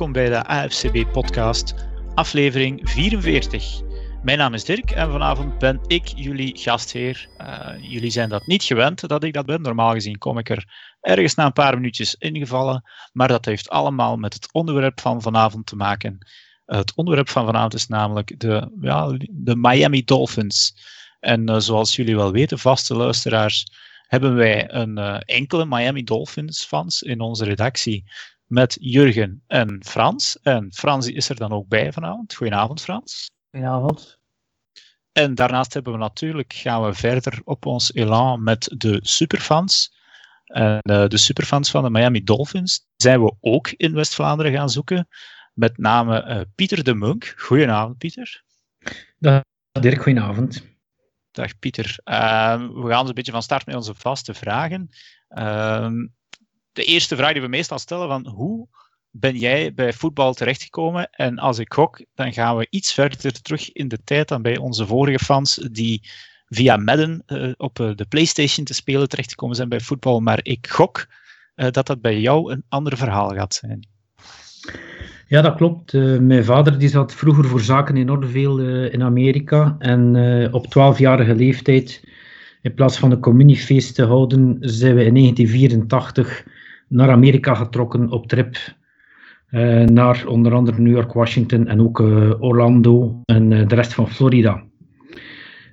welkom bij de AFCB-podcast, aflevering 44. Mijn naam is Dirk en vanavond ben ik jullie gastheer. Uh, jullie zijn dat niet gewend dat ik dat ben. Normaal gezien kom ik er ergens na een paar minuutjes ingevallen, maar dat heeft allemaal met het onderwerp van vanavond te maken. Het onderwerp van vanavond is namelijk de, ja, de Miami Dolphins. En uh, zoals jullie wel weten, vaste luisteraars, hebben wij een enkele Miami Dolphins fans in onze redactie met Jurgen en Frans. En Frans is er dan ook bij vanavond. Goedenavond, Frans. Goedenavond. En daarnaast hebben we natuurlijk, gaan we verder op ons elan met de superfans. En uh, de superfans van de Miami Dolphins zijn we ook in West-Vlaanderen gaan zoeken. Met name uh, Pieter de Munk. Goedenavond, Pieter. Dag Dirk, goedenavond. Dag Pieter. Uh, we gaan een beetje van start met onze vaste vragen. Ehm, de eerste vraag die we meestal stellen van hoe ben jij bij voetbal terechtgekomen? En als ik gok, dan gaan we iets verder terug in de tijd dan bij onze vorige fans die via Madden uh, op uh, de PlayStation te spelen terechtgekomen zijn bij voetbal. Maar ik gok uh, dat dat bij jou een ander verhaal gaat zijn. Ja, dat klopt. mijn vader die zat vroeger voor zaken in Noorderveel in Amerika. En op 12-jarige leeftijd, in plaats van een communiefeest te houden, zijn we in 1984 naar Amerika getrokken op trip uh, naar onder andere New York, Washington en ook uh, Orlando en uh, de rest van Florida.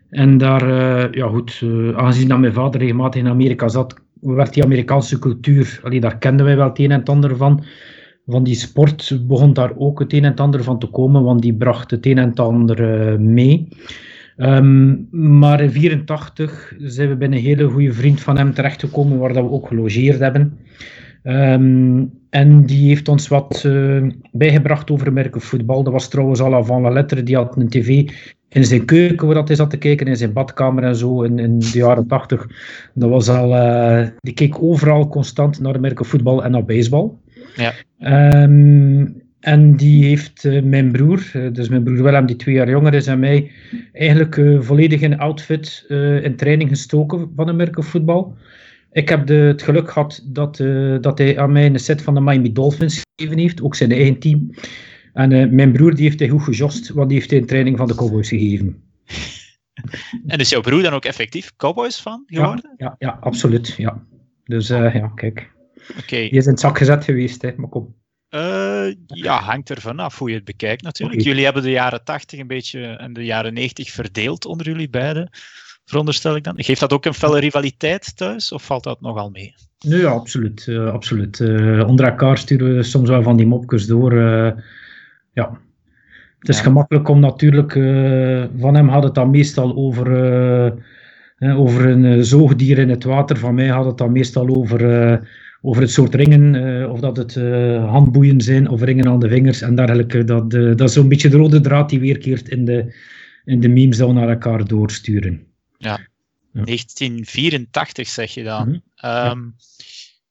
En daar, ja goed, aangezien dat mijn vader regelmatig in Amerika zat, werd die Amerikaanse cultuur, allee, daar kenden wij wel het een en ander van. Van die sport begon daar ook het een en ander van te komen, want die bracht het een en ander mee. Um, maar in 1984 zijn we bij een hele goede vriend van hem terechtgekomen, waar dat we ook gelogeerd hebben. Um, en die heeft ons wat uh, bijgebracht over merken voetbal. Dat was trouwens al van la lettre. Die had een tv in zijn keuken waar dat hij zat te kijken, in zijn badkamer en zo in, in de jaren tachtig. Dat was al, uh, die keek overal constant naar merken voetbal en naar baseball. Ja. Um, en die heeft uh, mijn broer, dus mijn broer Willem, die twee jaar jonger is en mij, eigenlijk volledig in outfit in training gestoken van een merken voetbal. Ik heb de, het geluk gehad dat, uh, dat hij aan mij een set van de Miami Dolphins gegeven heeft, ook zijn eigen team. En uh, mijn broer die heeft hij goed gejost, want die heeft hij een training van de Cowboys gegeven. En is jouw broer dan ook effectief Cowboys fan geworden? Ja, ja, ja absoluut. Ja. Dus uh, ja, kijk. Okay. Die is in het zak gezet geweest, hè, maar kom. ja, hangt er vanaf hoe je het bekijkt natuurlijk. Okay. Jullie hebben de jaren 80 een beetje en de jaren 90 verdeeld onder jullie beiden veronderstel ik dan. Geeft dat ook een felle rivaliteit thuis, of valt dat nogal mee? Nee, ja, absoluut. Uh, absoluut. Uh, onder elkaar sturen we soms wel van die mopjes door. Uh, ja. Het is ja. gemakkelijk om natuurlijk, van hem had het dan meestal over, over een zoogdier in het water. Van mij had het dan meestal over, over het soort ringen, of dat het handboeien zijn of ringen aan de vingers en dergelijke. Dat, dat is zo'n beetje de rode draad die weerkeert in de, in de memes die we naar elkaar doorsturen. Ja. 1984 zeg je dan. Mm -hmm. um,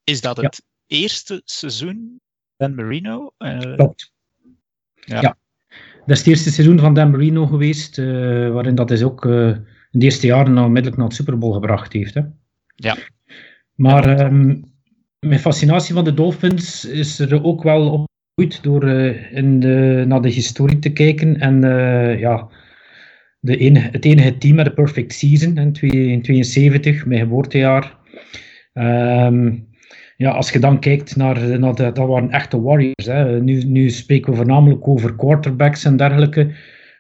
is dat het ja. eerste seizoen Dan Marino? Uh, Klopt. Ja. ja. Dat is het eerste seizoen van Dan Marino geweest, uh, waarin dat is ook uh, in de eerste jaren onmiddellijk naar het Super Bowl gebracht heeft. Hè. Ja. Maar um, mijn fascinatie van de Dolphins is er ook wel opgegroeid door in de, naar de historie te kijken en ja de het enige team met de perfect season in 1972, mijn geboortejaar. Um, ja, als je dan kijkt naar, naar dat waren echte warriors. Hè. Nu, nu spreken we voornamelijk over quarterbacks en dergelijke.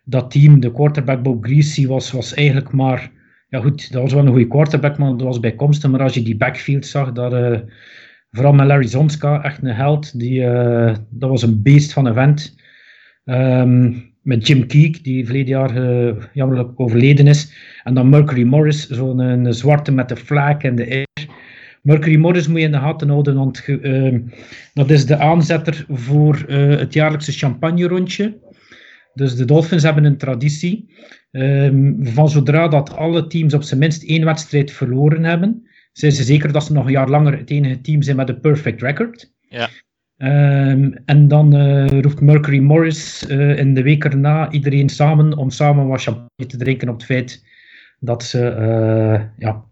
Dat team, de quarterback Bob Greasy, was, was eigenlijk maar... Ja goed, dat was wel een goede quarterback, maar dat was bijkomstig. Maar als je die backfield zag, dat, uh, vooral met Larry Zonska, echt een held. Die, uh, dat was een beest van een vent. Um, met Jim Keek, die verleden jaar uh, jammerlijk overleden is. En dan Mercury Morris, zo'n een zwarte met de vlak en de air. Mercury Morris moet je in de gaten houden, want uh, dat is de aanzetter voor het jaarlijkse champagne-rondje. Dus de Dolphins hebben een traditie um, van zodra dat alle teams op zijn minst één wedstrijd verloren hebben, zijn ze zeker dat ze nog een jaar langer het enige team zijn met een perfect record. Ja. Um, en dan uh, roept Mercury Morris uh, in de week erna iedereen samen om samen wat champagne te drinken op het feit dat ze, uh, ja,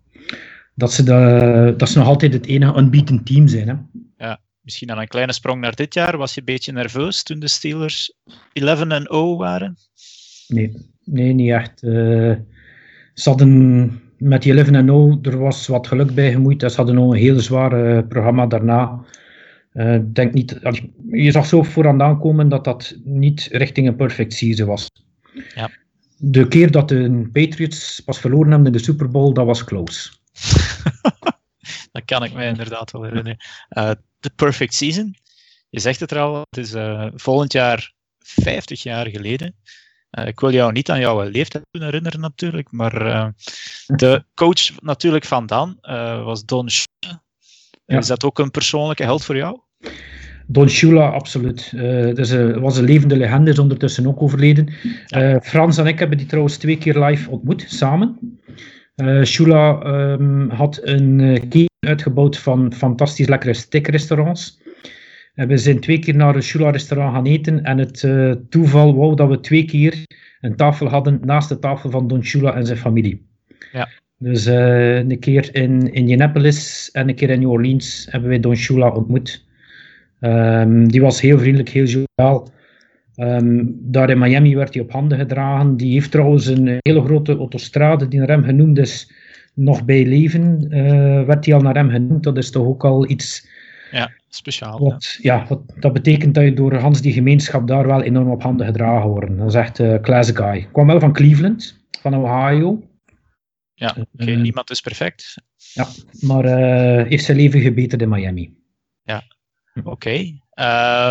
dat ze, de, dat ze nog altijd het enige unbeaten team zijn. Hè? Ja. misschien aan een kleine sprong naar dit jaar. Was je een beetje nerveus toen de Steelers 11 en 0 waren? Nee, nee niet echt. Ze hadden met die 11 en 0, er was wat geluk bij gemoeid. Ze hadden nog een heel zwaar programma daarna. Uh, denk niet, je zag zo vooraan aankomen dat dat niet richting een perfect season was. Ja. De keer dat de Patriots pas verloren hebben in de Super Bowl, dat was close. dat kan ik me inderdaad wel herinneren. Uh, de perfect season, je zegt het er al, het is uh, volgend jaar 50 jaar geleden. ik wil jou niet aan jouw leeftijd herinneren natuurlijk, maar de coach natuurlijk van dan was Don ja. Is dat ook een persoonlijke held voor jou? Don Shula, absoluut. Uh, dus, uh, was een levende legende, is ondertussen ook overleden. Uh, Frans en ik hebben die trouwens twee keer live ontmoet, samen. Shula um, had een keten uitgebouwd van fantastisch lekkere steakrestaurants. En we zijn twee keer naar een Shula-restaurant gaan eten en het toeval wou dat we twee keer een tafel hadden naast de tafel van Don Shula en zijn familie. Ja. Dus een keer in Indianapolis en een keer in New Orleans hebben wij Don Shula ontmoet. Um, die was heel vriendelijk, heel joviaal. Um, daar in Miami werd hij op handen gedragen. Die heeft trouwens een hele grote autostrade die naar hem genoemd is, nog bij leven. Uh, werd hij al naar hem genoemd. Dat is toch ook al iets. Ja, speciaal. Wat, ja. wat, dat betekent dat je door Hans die gemeenschap daar wel enorm op handen gedragen wordt. Dat is echt uh, class guy. Kwam wel van Cleveland, van Ohio. Ja, oké, uh, niemand is perfect. Ja, maar heeft zijn leven gebeterd in Miami. Ja, oké. Okay.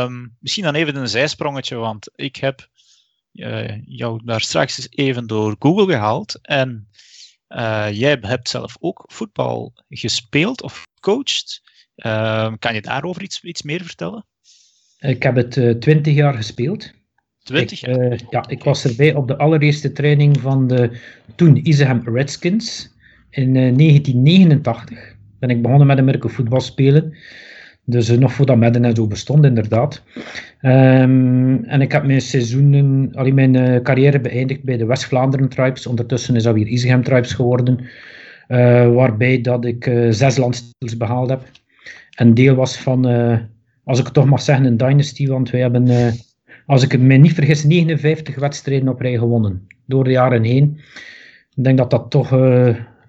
Um, misschien dan even een zijsprongetje, want ik heb uh, jou daar straks eens even door Google gehaald. En jij hebt zelf ook voetbal gespeeld of gecoacht. Ehm, kan je daarover iets, iets meer vertellen? Ik heb het twintig jaar gespeeld. 20 jaar? Ik, ja, ik was erbij op de allereerste training van de toen Iseham Redskins. In uh, 1989 ben ik begonnen met Amerika voetbal spelen. Dus uh, nog voordat Madden en zo bestond, inderdaad. Um, en ik heb mijn seizoenen, allee, mijn uh, carrière beëindigd bij de West-Vlaanderen Tribes. Ondertussen is dat weer Isegem Tribes geworden. waarbij dat ik zes landstils behaald heb. En deel was van, als ik het toch mag zeggen, een dynasty. Want wij hebben als ik me niet vergis, 59 wedstrijden op rij gewonnen. Door de jaren heen. Ik denk dat dat toch.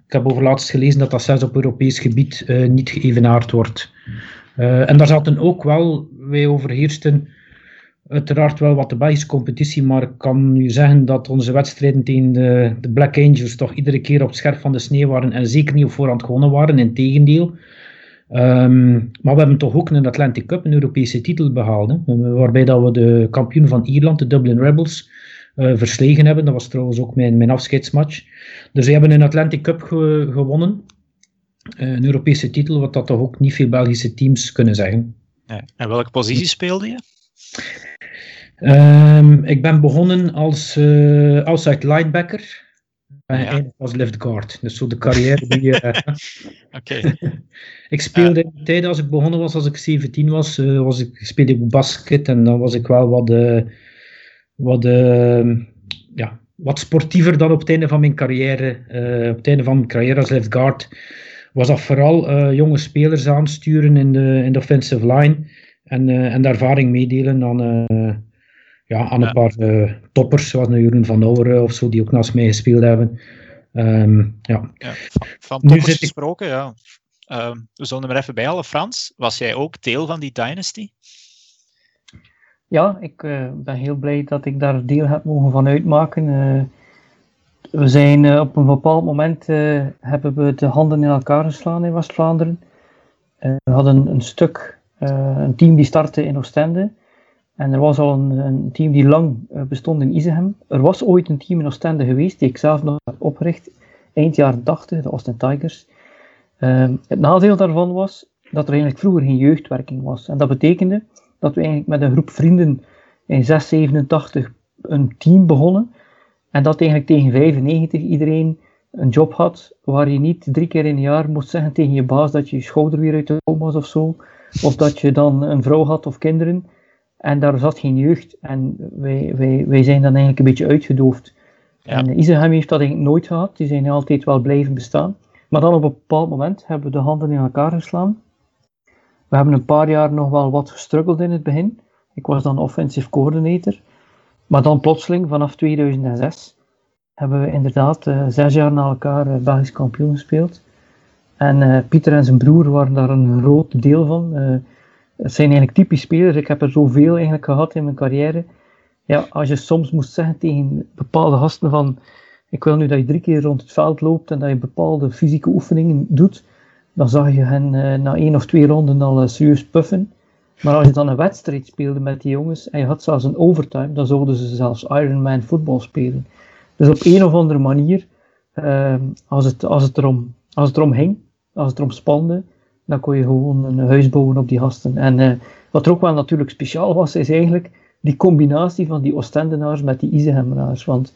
Ik heb overlaatst gelezen dat dat zelfs op Europees gebied niet geëvenaard wordt. Uh, en daar zaten ook wel, wij overheersten uiteraard wel wat de Belgische maar ik kan nu zeggen dat onze wedstrijden tegen de, de Black Angels toch iedere keer op het scherp van de sneeuw waren en zeker niet op voorhand gewonnen waren, in tegendeel. Um, maar we hebben toch ook een Atlantic Cup, een Europese titel behaald. Waarbij dat we de kampioen van Ierland, de Dublin Rebels, uh, verslegen hebben. Dat was trouwens ook mijn, mijn afscheidsmatch. Dus we hebben een Atlantic Cup ge gewonnen. Uh, een Europese titel, wat dat toch ook niet veel Belgische teams kunnen zeggen. Ja. En welke positie speelde je? Um, ik ben begonnen als uh, outside linebacker. En ja. eindig als left guard. Dus zo de carrière die... Uh, Oké. ik speelde in de tijd als ik begonnen was, als ik 17 was, uh, was ik, speelde ik basket en dan was ik wel wat, wat, ja, wat sportiever dan op het einde van mijn carrière. op het einde van mijn carrière als left guard was dat vooral jonge spelers aansturen in de, in de offensive line en, en de ervaring meedelen aan ja, aan een paar uh, toppers, zoals Jeroen van Ouweren of zo, die ook naast mij gespeeld hebben. Um, ja. ja. van toppers ik... gesproken, ja. Uh, we zullen er maar even bij halen. Frans, was jij ook deel van die dynasty? Ja, ik uh, ben heel blij dat ik daar deel heb mogen van uitmaken. We zijn op een bepaald moment hebben we de handen in elkaar geslaan in West-Vlaanderen. we hadden een stuk, een team die startte in Oostende. En er was al een, een team die lang bestond in Izehem. Er was ooit een team in Oostende geweest, die ik zelf nog heb opgericht, eind jaren 80, de Austin Tigers. Uh, het nadeel daarvan was dat er eigenlijk vroeger geen jeugdwerking was. En dat betekende dat we eigenlijk met een groep vrienden in 687 een team begonnen. En dat eigenlijk tegen 95 iedereen een job had, waar je niet drie keer in een jaar moest zeggen tegen je baas dat je je schouder weer uit de kom was of zo. Of dat je dan een vrouw had of kinderen. En daar zat geen jeugd. En wij, wij, wij zijn dan eigenlijk een beetje uitgedoofd. Ja. En Isegem heeft dat eigenlijk nooit gehad. Die zijn altijd wel blijven bestaan. Maar dan op een bepaald moment hebben we de handen in elkaar geslaan. We hebben een paar jaar nog wel wat gestruggeld in het begin. Ik was dan offensive coordinator. Maar dan plotseling, vanaf 2006, hebben we inderdaad uh, zes jaar na elkaar uh, Belgisch kampioen gespeeld. En uh, Pieter en zijn broer waren daar een groot deel van. het zijn eigenlijk typisch spelers. Ik heb er zoveel eigenlijk gehad in mijn carrière. Ja, als je soms moest zeggen tegen bepaalde gasten van ik wil nu dat je drie keer rond het veld loopt en dat je bepaalde fysieke oefeningen doet, dan zag je hen na één of twee ronden al serieus puffen. Maar als je dan een wedstrijd speelde met die jongens en je had zelfs een overtime, dan zouden ze zelfs Ironman voetbal spelen. Dus op een of andere manier, uh, als, het, als, het erom, als het erom hing, als het erom spande, dan kon je gewoon een huis bouwen op die gasten. En uh, wat er ook wel natuurlijk speciaal was, is eigenlijk die combinatie van die Oostendenaars met die Izehemenaars. Want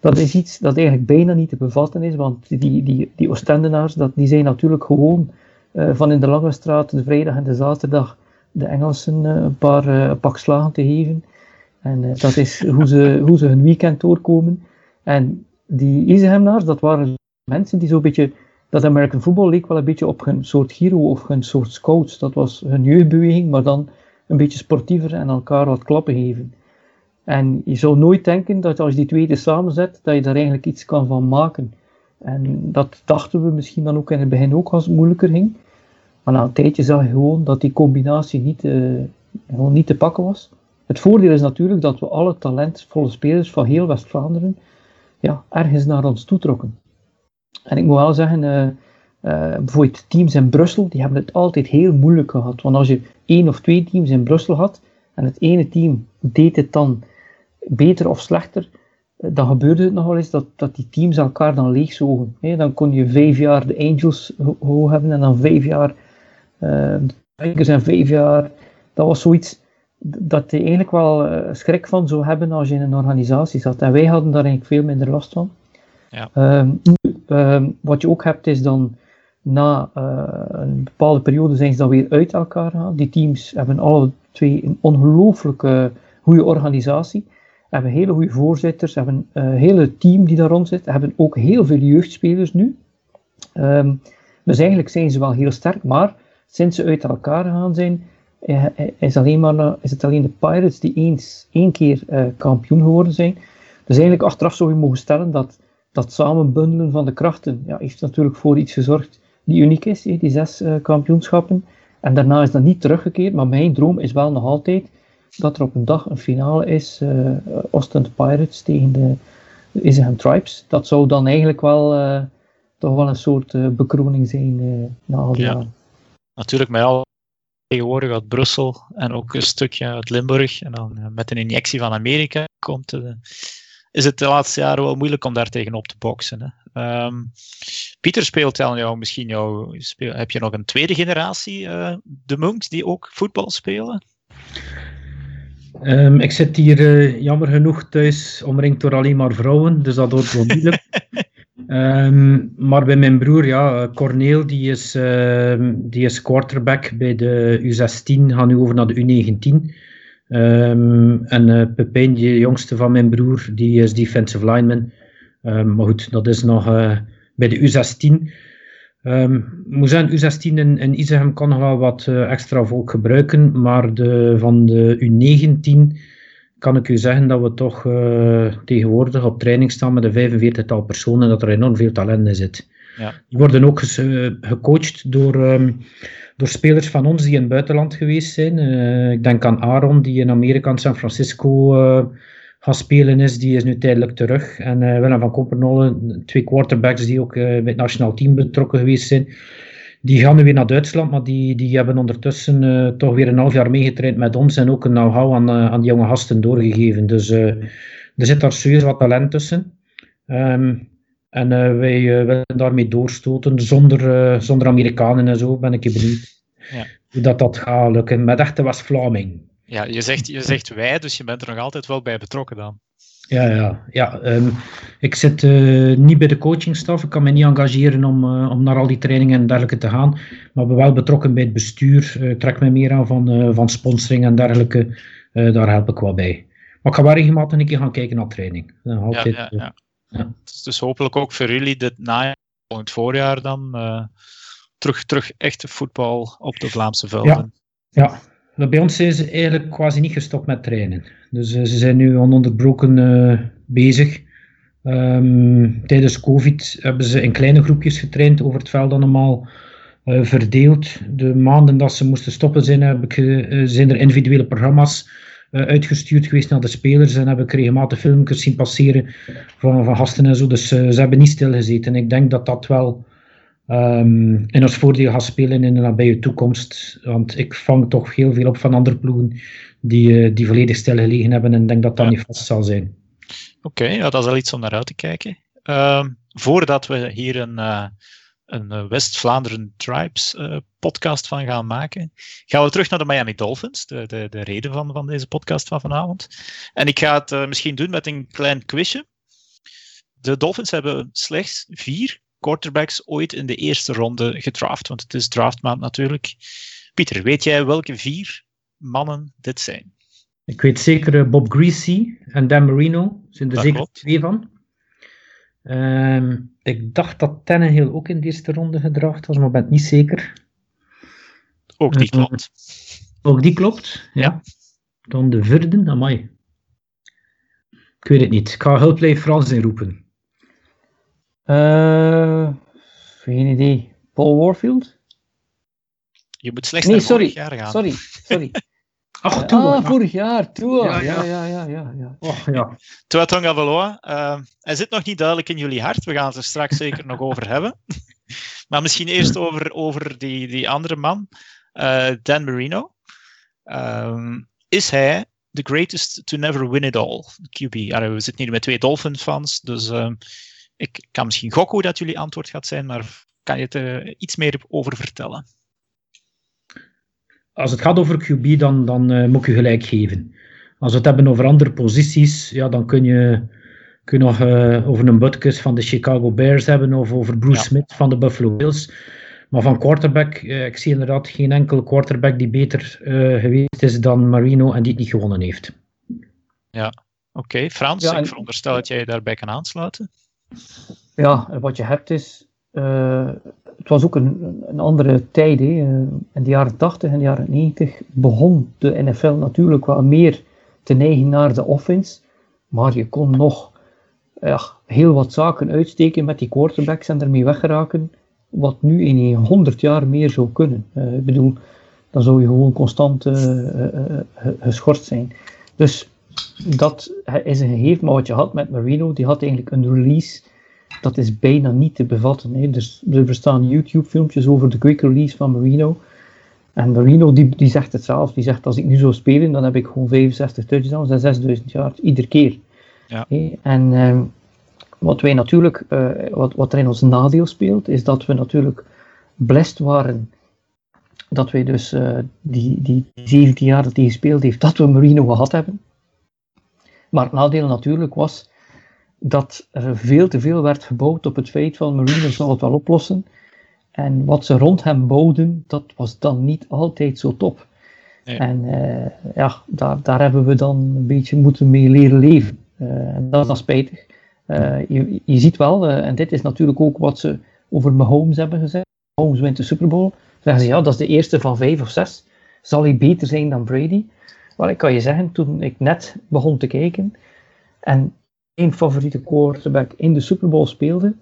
dat is iets dat eigenlijk bijna niet te bevatten is, want die, die, die Oostendenaars, dat, die zijn natuurlijk gewoon uh, van in de Lange Straat de vrijdag en de zaterdag de Engelsen uh, een paar pak slagen te geven. En dat is hoe ze, hoe ze hun weekend doorkomen. En die Isehemnaars, dat waren mensen die zo'n beetje, dat American football leek wel een beetje op hun soort hero of hun soort scouts. Dat was hun jeugdbeweging, maar dan een beetje sportiever en elkaar wat klappen geven. En je zou nooit denken dat als je die twee samenzet, dat je daar eigenlijk iets kan van maken. En dat dachten we misschien dan ook in het begin ook als het moeilijker ging. Maar na een tijdje zag je gewoon dat die combinatie niet, uh, gewoon niet te pakken was. Het voordeel is natuurlijk dat we alle talentvolle spelers van heel West-Vlaanderen ja, ergens naar ons toetrokken. En ik moet wel zeggen, uh, uh, bijvoorbeeld teams in Brussel, die hebben het altijd heel moeilijk gehad. Want als je één of twee teams in Brussel had, en het ene team deed het dan beter of slechter, eh, dan gebeurde het nog wel eens dat, dat die teams elkaar dan leegzogen. Hey, dan kon je vijf jaar de Angels hoog hebben en dan vijf jaar de Tigers en vijf jaar. Dat was zoiets dat je eigenlijk wel uh, schrik van zou hebben als je in een organisatie zat. En wij hadden daar eigenlijk veel minder last van. Ja. Um, um, wat je ook hebt is dan na uh, een bepaalde periode zijn ze dan weer uit elkaar gegaan. Die teams hebben alle twee een ongelooflijke goede organisatie. Hebben hele goede voorzitters, hebben een hele team die daar rond zit. Hebben ook heel veel jeugdspelers nu. Um, dus eigenlijk zijn ze wel heel sterk, maar sinds ze uit elkaar gegaan zijn, is, alleen maar, is het alleen de Pirates die eens één keer uh, kampioen geworden zijn. Dus eigenlijk achteraf zou je mogen stellen dat dat samenbundelen van de krachten ja, heeft natuurlijk voor iets gezorgd die uniek is, die zes uh, kampioenschappen. En daarna is dat niet teruggekeerd, maar mijn droom is wel nog altijd dat er op een dag een finale is, uh, Ostend Pirates tegen de, Iseham Tribes. Dat zou dan eigenlijk wel toch wel een soort bekroning zijn na al die ja. jaren. Natuurlijk, met al tegenwoordig uit Brussel en ook een stukje uit Limburg. En dan eh, met een injectie van Amerika komt, uh, is het de laatste jaren wel moeilijk om daar tegenop te boksen. Hè. Um, Pieter speelt dan jou misschien jou, speel, heb je nog een tweede generatie uh, de Monks die ook voetbal spelen? Um, ik zit hier uh, jammer genoeg thuis omringd door alleen maar vrouwen, dus dat wordt wel moeilijk. Um, maar bij mijn broer, ja, Corneel, die is, uh, die is quarterback bij de U16, gaat nu over naar de U19. Um, ehm, en uh, Pepijn, de jongste van mijn broer, die is defensive lineman. Maar goed, dat is nog uh, bij de U16. Um, moet zeggen, U16 in, in kan nog wel wat extra volk gebruiken, maar de, van de U19 kan ik u zeggen dat we toch uh, tegenwoordig op training staan met een 45-tal personen, dat er enorm veel talent in zit. Ja. Die worden ook uh, gecoacht door, um, door spelers van ons die in het buitenland geweest zijn. Uh, ik denk aan Aaron, die in Amerika, in San Francisco gaan spelen is. Die is nu tijdelijk terug. En Willem van Kompernolle, twee quarterbacks die ook bij het nationaal team betrokken geweest zijn. Die gaan nu weer naar Duitsland, maar die, die hebben ondertussen uh, toch weer een half jaar meegetraind met ons en ook een know-how aan, uh, aan die jonge gasten doorgegeven. Dus uh, er zit daar serieus wat talent tussen. Um, en wij willen daarmee doorstoten zonder, zonder Amerikanen en zo, ben ik benieuwd ja. hoe dat, dat gaat lukken met echte West-Vlaming. Ja, je zegt, je zegt wij, dus je bent er nog altijd wel bij betrokken dan. Ja, ja, ja. Um, ik zit uh, niet bij de coachingstaf. Ik kan me niet engageren om, uh, om naar al die trainingen en dergelijke te gaan. Maar ben wel betrokken bij het bestuur. Uh, trek me meer aan van, van sponsoring en dergelijke. daar help ik wel bij. Maar ik ga wel regelmatig een keer gaan kijken naar training. altijd, ja, ja, ja. ja. Dus, hopelijk ook voor jullie dit najaar, volgend voorjaar dan, terug, terug echte voetbal op de Vlaamse velden. Ja, bij ons zijn ze eigenlijk quasi niet gestopt met trainen. Dus ze zijn nu ononderbroken bezig. Ehm, tijdens COVID hebben ze in kleine groepjes getraind over het veld allemaal uh, verdeeld. De maanden dat ze moesten stoppen zijn, heb zijn er individuele programma's uitgestuurd geweest naar de spelers en heb ik regelmatig filmpjes zien passeren van, van gasten en zo. Dus ze hebben niet stilgezeten. Ik denk dat dat wel um, in ons voordeel gaat spelen in de nabije toekomst. Want ik vang toch heel veel op van andere ploegen die, die volledig stilgelegen hebben en denk dat dat niet vast zal zijn. Oké, okay, ja, dat is al iets om naar uit te kijken. Uh, voordat we hier een, uh, een eh, West-Vlaanderen Tribes podcast van gaan maken, gaan we terug naar de Miami Dolphins, de, de, de reden van, van deze podcast van vanavond. En ik ga het misschien doen met een klein quizje. De Dolphins hebben slechts vier quarterbacks ooit in de eerste ronde gedraft, want het is draftmaand natuurlijk. Pieter, weet jij welke vier mannen dit zijn? Ik weet zeker eh, Bob Greasy en Dan Marino. zijn er zeker twee van. Um, ik dacht dat Tannehill ook in de eerste ronde gedraft was, maar ben het niet zeker. Ook die klopt. Uh, ook die klopt, ja. Dan de vierde, amai. Ik weet het niet. Ik ga Hulplay Frans inroepen. Uh, geen idee. Paul Warfield? Je moet slechts nee, naar sorry. jaar gaan. Sorry, sorry. Ach, toen, ah, vorig jaar, toen. Ja, ja, ja, ja. ja, ja. Oh, ja. Tua Tonga Valoa. Uh, hij zit nog niet duidelijk in jullie hart. We gaan het er straks zeker nog over hebben. maar misschien eerst over, over die, die andere man, uh, Dan Marino. Um, is hij the greatest to never win it all? QB. We zitten hier met twee Dolphin-fans, dus uh, ik kan misschien gokken hoe dat jullie antwoord gaat zijn, maar kan je het uh, iets meer over vertellen? als het gaat over QB, dan, dan uh, moet ik je gelijk geven. Als we het hebben over andere posities, ja, dan kun je, kun je nog uh, over een Butkus van de Chicago Bears hebben of over Bruce ja. Smith van de Buffalo Bills. Maar van quarterback, uh, ik zie inderdaad geen enkele quarterback die beter geweest is dan Marino en die het niet gewonnen heeft. Ja, oké. Okay. Frans, ja, en, ik veronderstel dat jij je daarbij kan aansluiten. Ja, wat je hebt is het was ook een, een andere tijd. Hè. In de jaren 80 en de jaren 90 begon de NFL natuurlijk wel meer te neigen naar de offense. Maar je kon nog heel wat zaken uitsteken met die quarterbacks en ermee weggeraken. Wat nu in 100 jaar meer zou kunnen. Uh, ik bedoel, dan zou je gewoon constant uh, geschorst zijn. Dus dat is een gegeven. Maar wat je had met Marino, die had eigenlijk een release dat is bijna niet te bevatten. Hè. Dus, er bestaan YouTube-filmpjes over de quick release van Marino. En Marino die, die zegt het zelf. Die zegt, als ik nu zou spelen, dan heb ik gewoon 65 touchdowns en 6000 yards, iedere keer. Ja. En uh, wat wij natuurlijk, uh, wat, wat er in ons nadeel speelt, is dat we natuurlijk blessed waren dat wij dus uh, die, die 17 jaar dat hij gespeeld heeft, dat we Marino gehad hebben. Maar het nadeel natuurlijk was dat er veel te veel werd gebouwd op het feit van Marino zal het wel oplossen. En wat ze rond hem bouwden, dat was dan niet altijd zo top. Nee. En uh, ja, daar, daar hebben we dan een beetje moeten mee leren leven. Uh, en dat is dan spijtig. Uh, je, je ziet wel, en dit is natuurlijk ook wat ze over Mahomes hebben gezegd. Mahomes wint de Super Bowl. Zeggen ze, ja, dat is de eerste van vijf of zes. Zal hij beter zijn dan Brady? Wel, ik kan je zeggen, toen ik net begon te kijken, en één favoriete quarterback in de Super Bowl speelde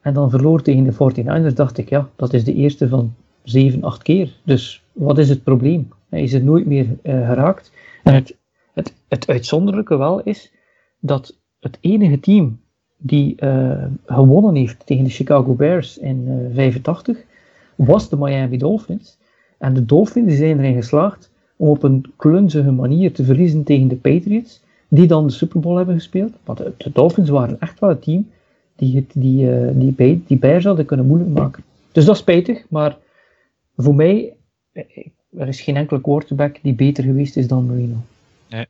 en dan verloor tegen de 49ers, dacht ik, ja, dat is de eerste van 7, 8 keer. Dus wat is het probleem? Hij is er nooit meer uh, geraakt. En het, het, het uitzonderlijke wel is dat het enige team die uh, gewonnen heeft tegen de Chicago Bears in uh, 85 was de Miami Dolphins. En de Dolphins zijn erin geslaagd om op een klunzige manier te verliezen tegen de Patriots die dan de Super Bowl hebben gespeeld. Want de, Dolphins waren echt wel het team die, die, uh, die, die Bears kunnen moeilijk maken. Dus dat is spijtig, maar voor mij, eh, er is geen enkele quarterback die beter geweest is dan Marino. Nee.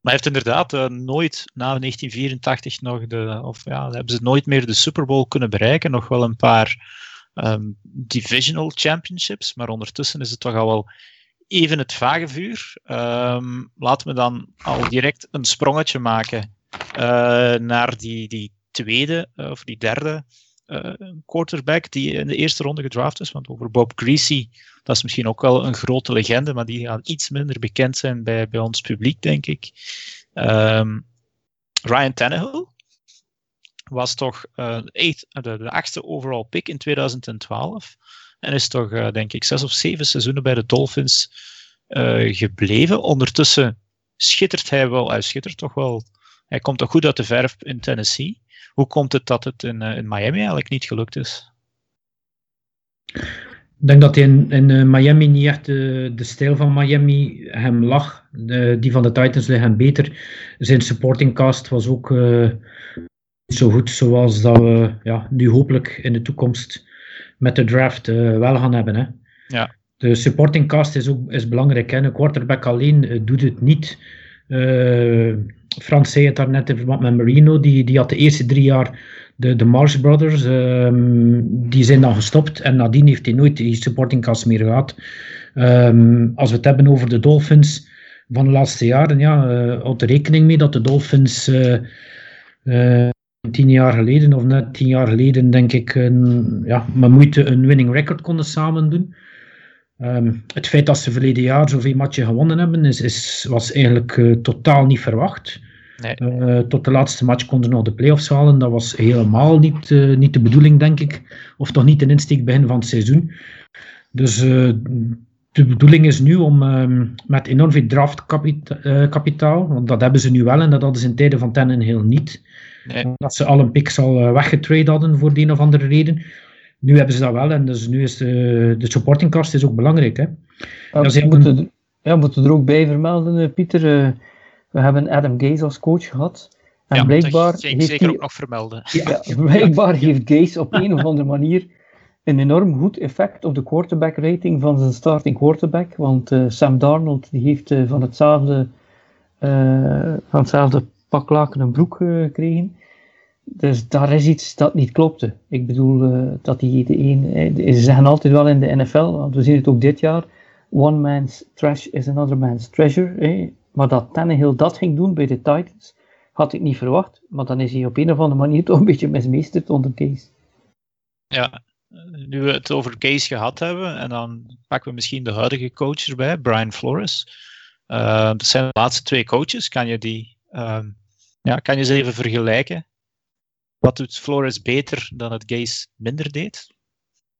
Maar hij heeft inderdaad uh, nooit na 1984 nog de, of ja, hebben ze nooit meer de Super Bowl kunnen bereiken. Nog wel een paar um, divisional championships, maar ondertussen is het toch al wel even het vage vuur. Um, laten we dan al direct een sprongetje maken uh, naar die, die tweede uh, of die derde een quarterback die in de eerste ronde gedraft is. Want over Bob Greasy, dat is misschien ook wel een grote legende, maar die gaat iets minder bekend zijn bij, bij ons publiek, denk ik. Um, Ryan Tannehill was toch de, de, achtste overall pick in 2012. En is toch, uh, denk ik, zes of zeven seizoenen bij de Dolphins uh, gebleven. Ondertussen schittert hij wel, hij schittert toch wel. Hij komt toch goed uit de verf in Tennessee. Hoe komt het dat het in, in Miami eigenlijk niet gelukt is? Ik denk dat hij in, in Miami niet echt de, de stijl van Miami hem lag. De, die van de Titans ligt hem beter. Zijn supporting cast was ook niet zo goed zoals dat we ja, nu hopelijk in de toekomst met de draft uh, wel gaan hebben. Hè. Ja. De supporting cast is ook is belangrijk. Hè. Een quarterback alleen uh, doet het niet. Frans zei het daarnet in verband met Marino. Die, die had de eerste drie jaar de, de Marsh Brothers, um, die zijn dan gestopt en nadien heeft hij nooit die supporting cast meer gehad. Um, als we het hebben over de Dolphins van de laatste jaren, ja, uh, houdt er rekening mee dat de Dolphins uh, uh, tien jaar geleden, of net tien jaar geleden, denk ik, een, ja, met moeite een winning record konden samen doen. Um, het feit dat ze verleden jaar zoveel matchen gewonnen hebben, is, is, was eigenlijk totaal niet verwacht. Nee. Uh, tot de laatste match konden ze nog de playoffs halen. Dat was helemaal niet, uh, niet de bedoeling, denk ik. Of toch niet een insteek begin van het seizoen. Dus de bedoeling is nu om um, met enorm veel draftkapitaal, want dat hebben ze nu wel en dat hadden ze in tijden van Tennen heel niet. Nee. Dat ze al een al weggetrade hadden voor de een of andere reden. Nu hebben ze dat wel en dus nu is de, de supporting cast is ook belangrijk. Hè. Ja, we, moeten, ja, we moeten er ook bij vermelden, Pieter we hebben Adam Gaze als coach gehad. En ja, blijkbaar dat heeft zeker hij, ook nog vermelden. Ja, blijkbaar heeft Gaze op een of andere manier een enorm goed effect op de quarterback rating van zijn starting quarterback. Want uh, Sam Darnold die heeft uh, van, hetzelfde, uh, van hetzelfde paklaken een broek gekregen. Dus daar is iets dat niet klopte. Ik bedoel dat die de een. Ze zeggen altijd wel in de NFL, want we zien het ook dit jaar. One man's trash is another man's treasure. Maar dat Tannehill dat ging doen bij de Titans, had ik niet verwacht. Maar dan is hij op een of andere manier toch een beetje mismeesterd onder Case. Ja, nu we het over Case gehad hebben, en dan pakken we misschien de huidige coach erbij, Brian Flores. Dat zijn de laatste twee coaches. Kan je die, um, ja, kan je ze even vergelijken? Wat doet Flores beter dan het Case minder deed?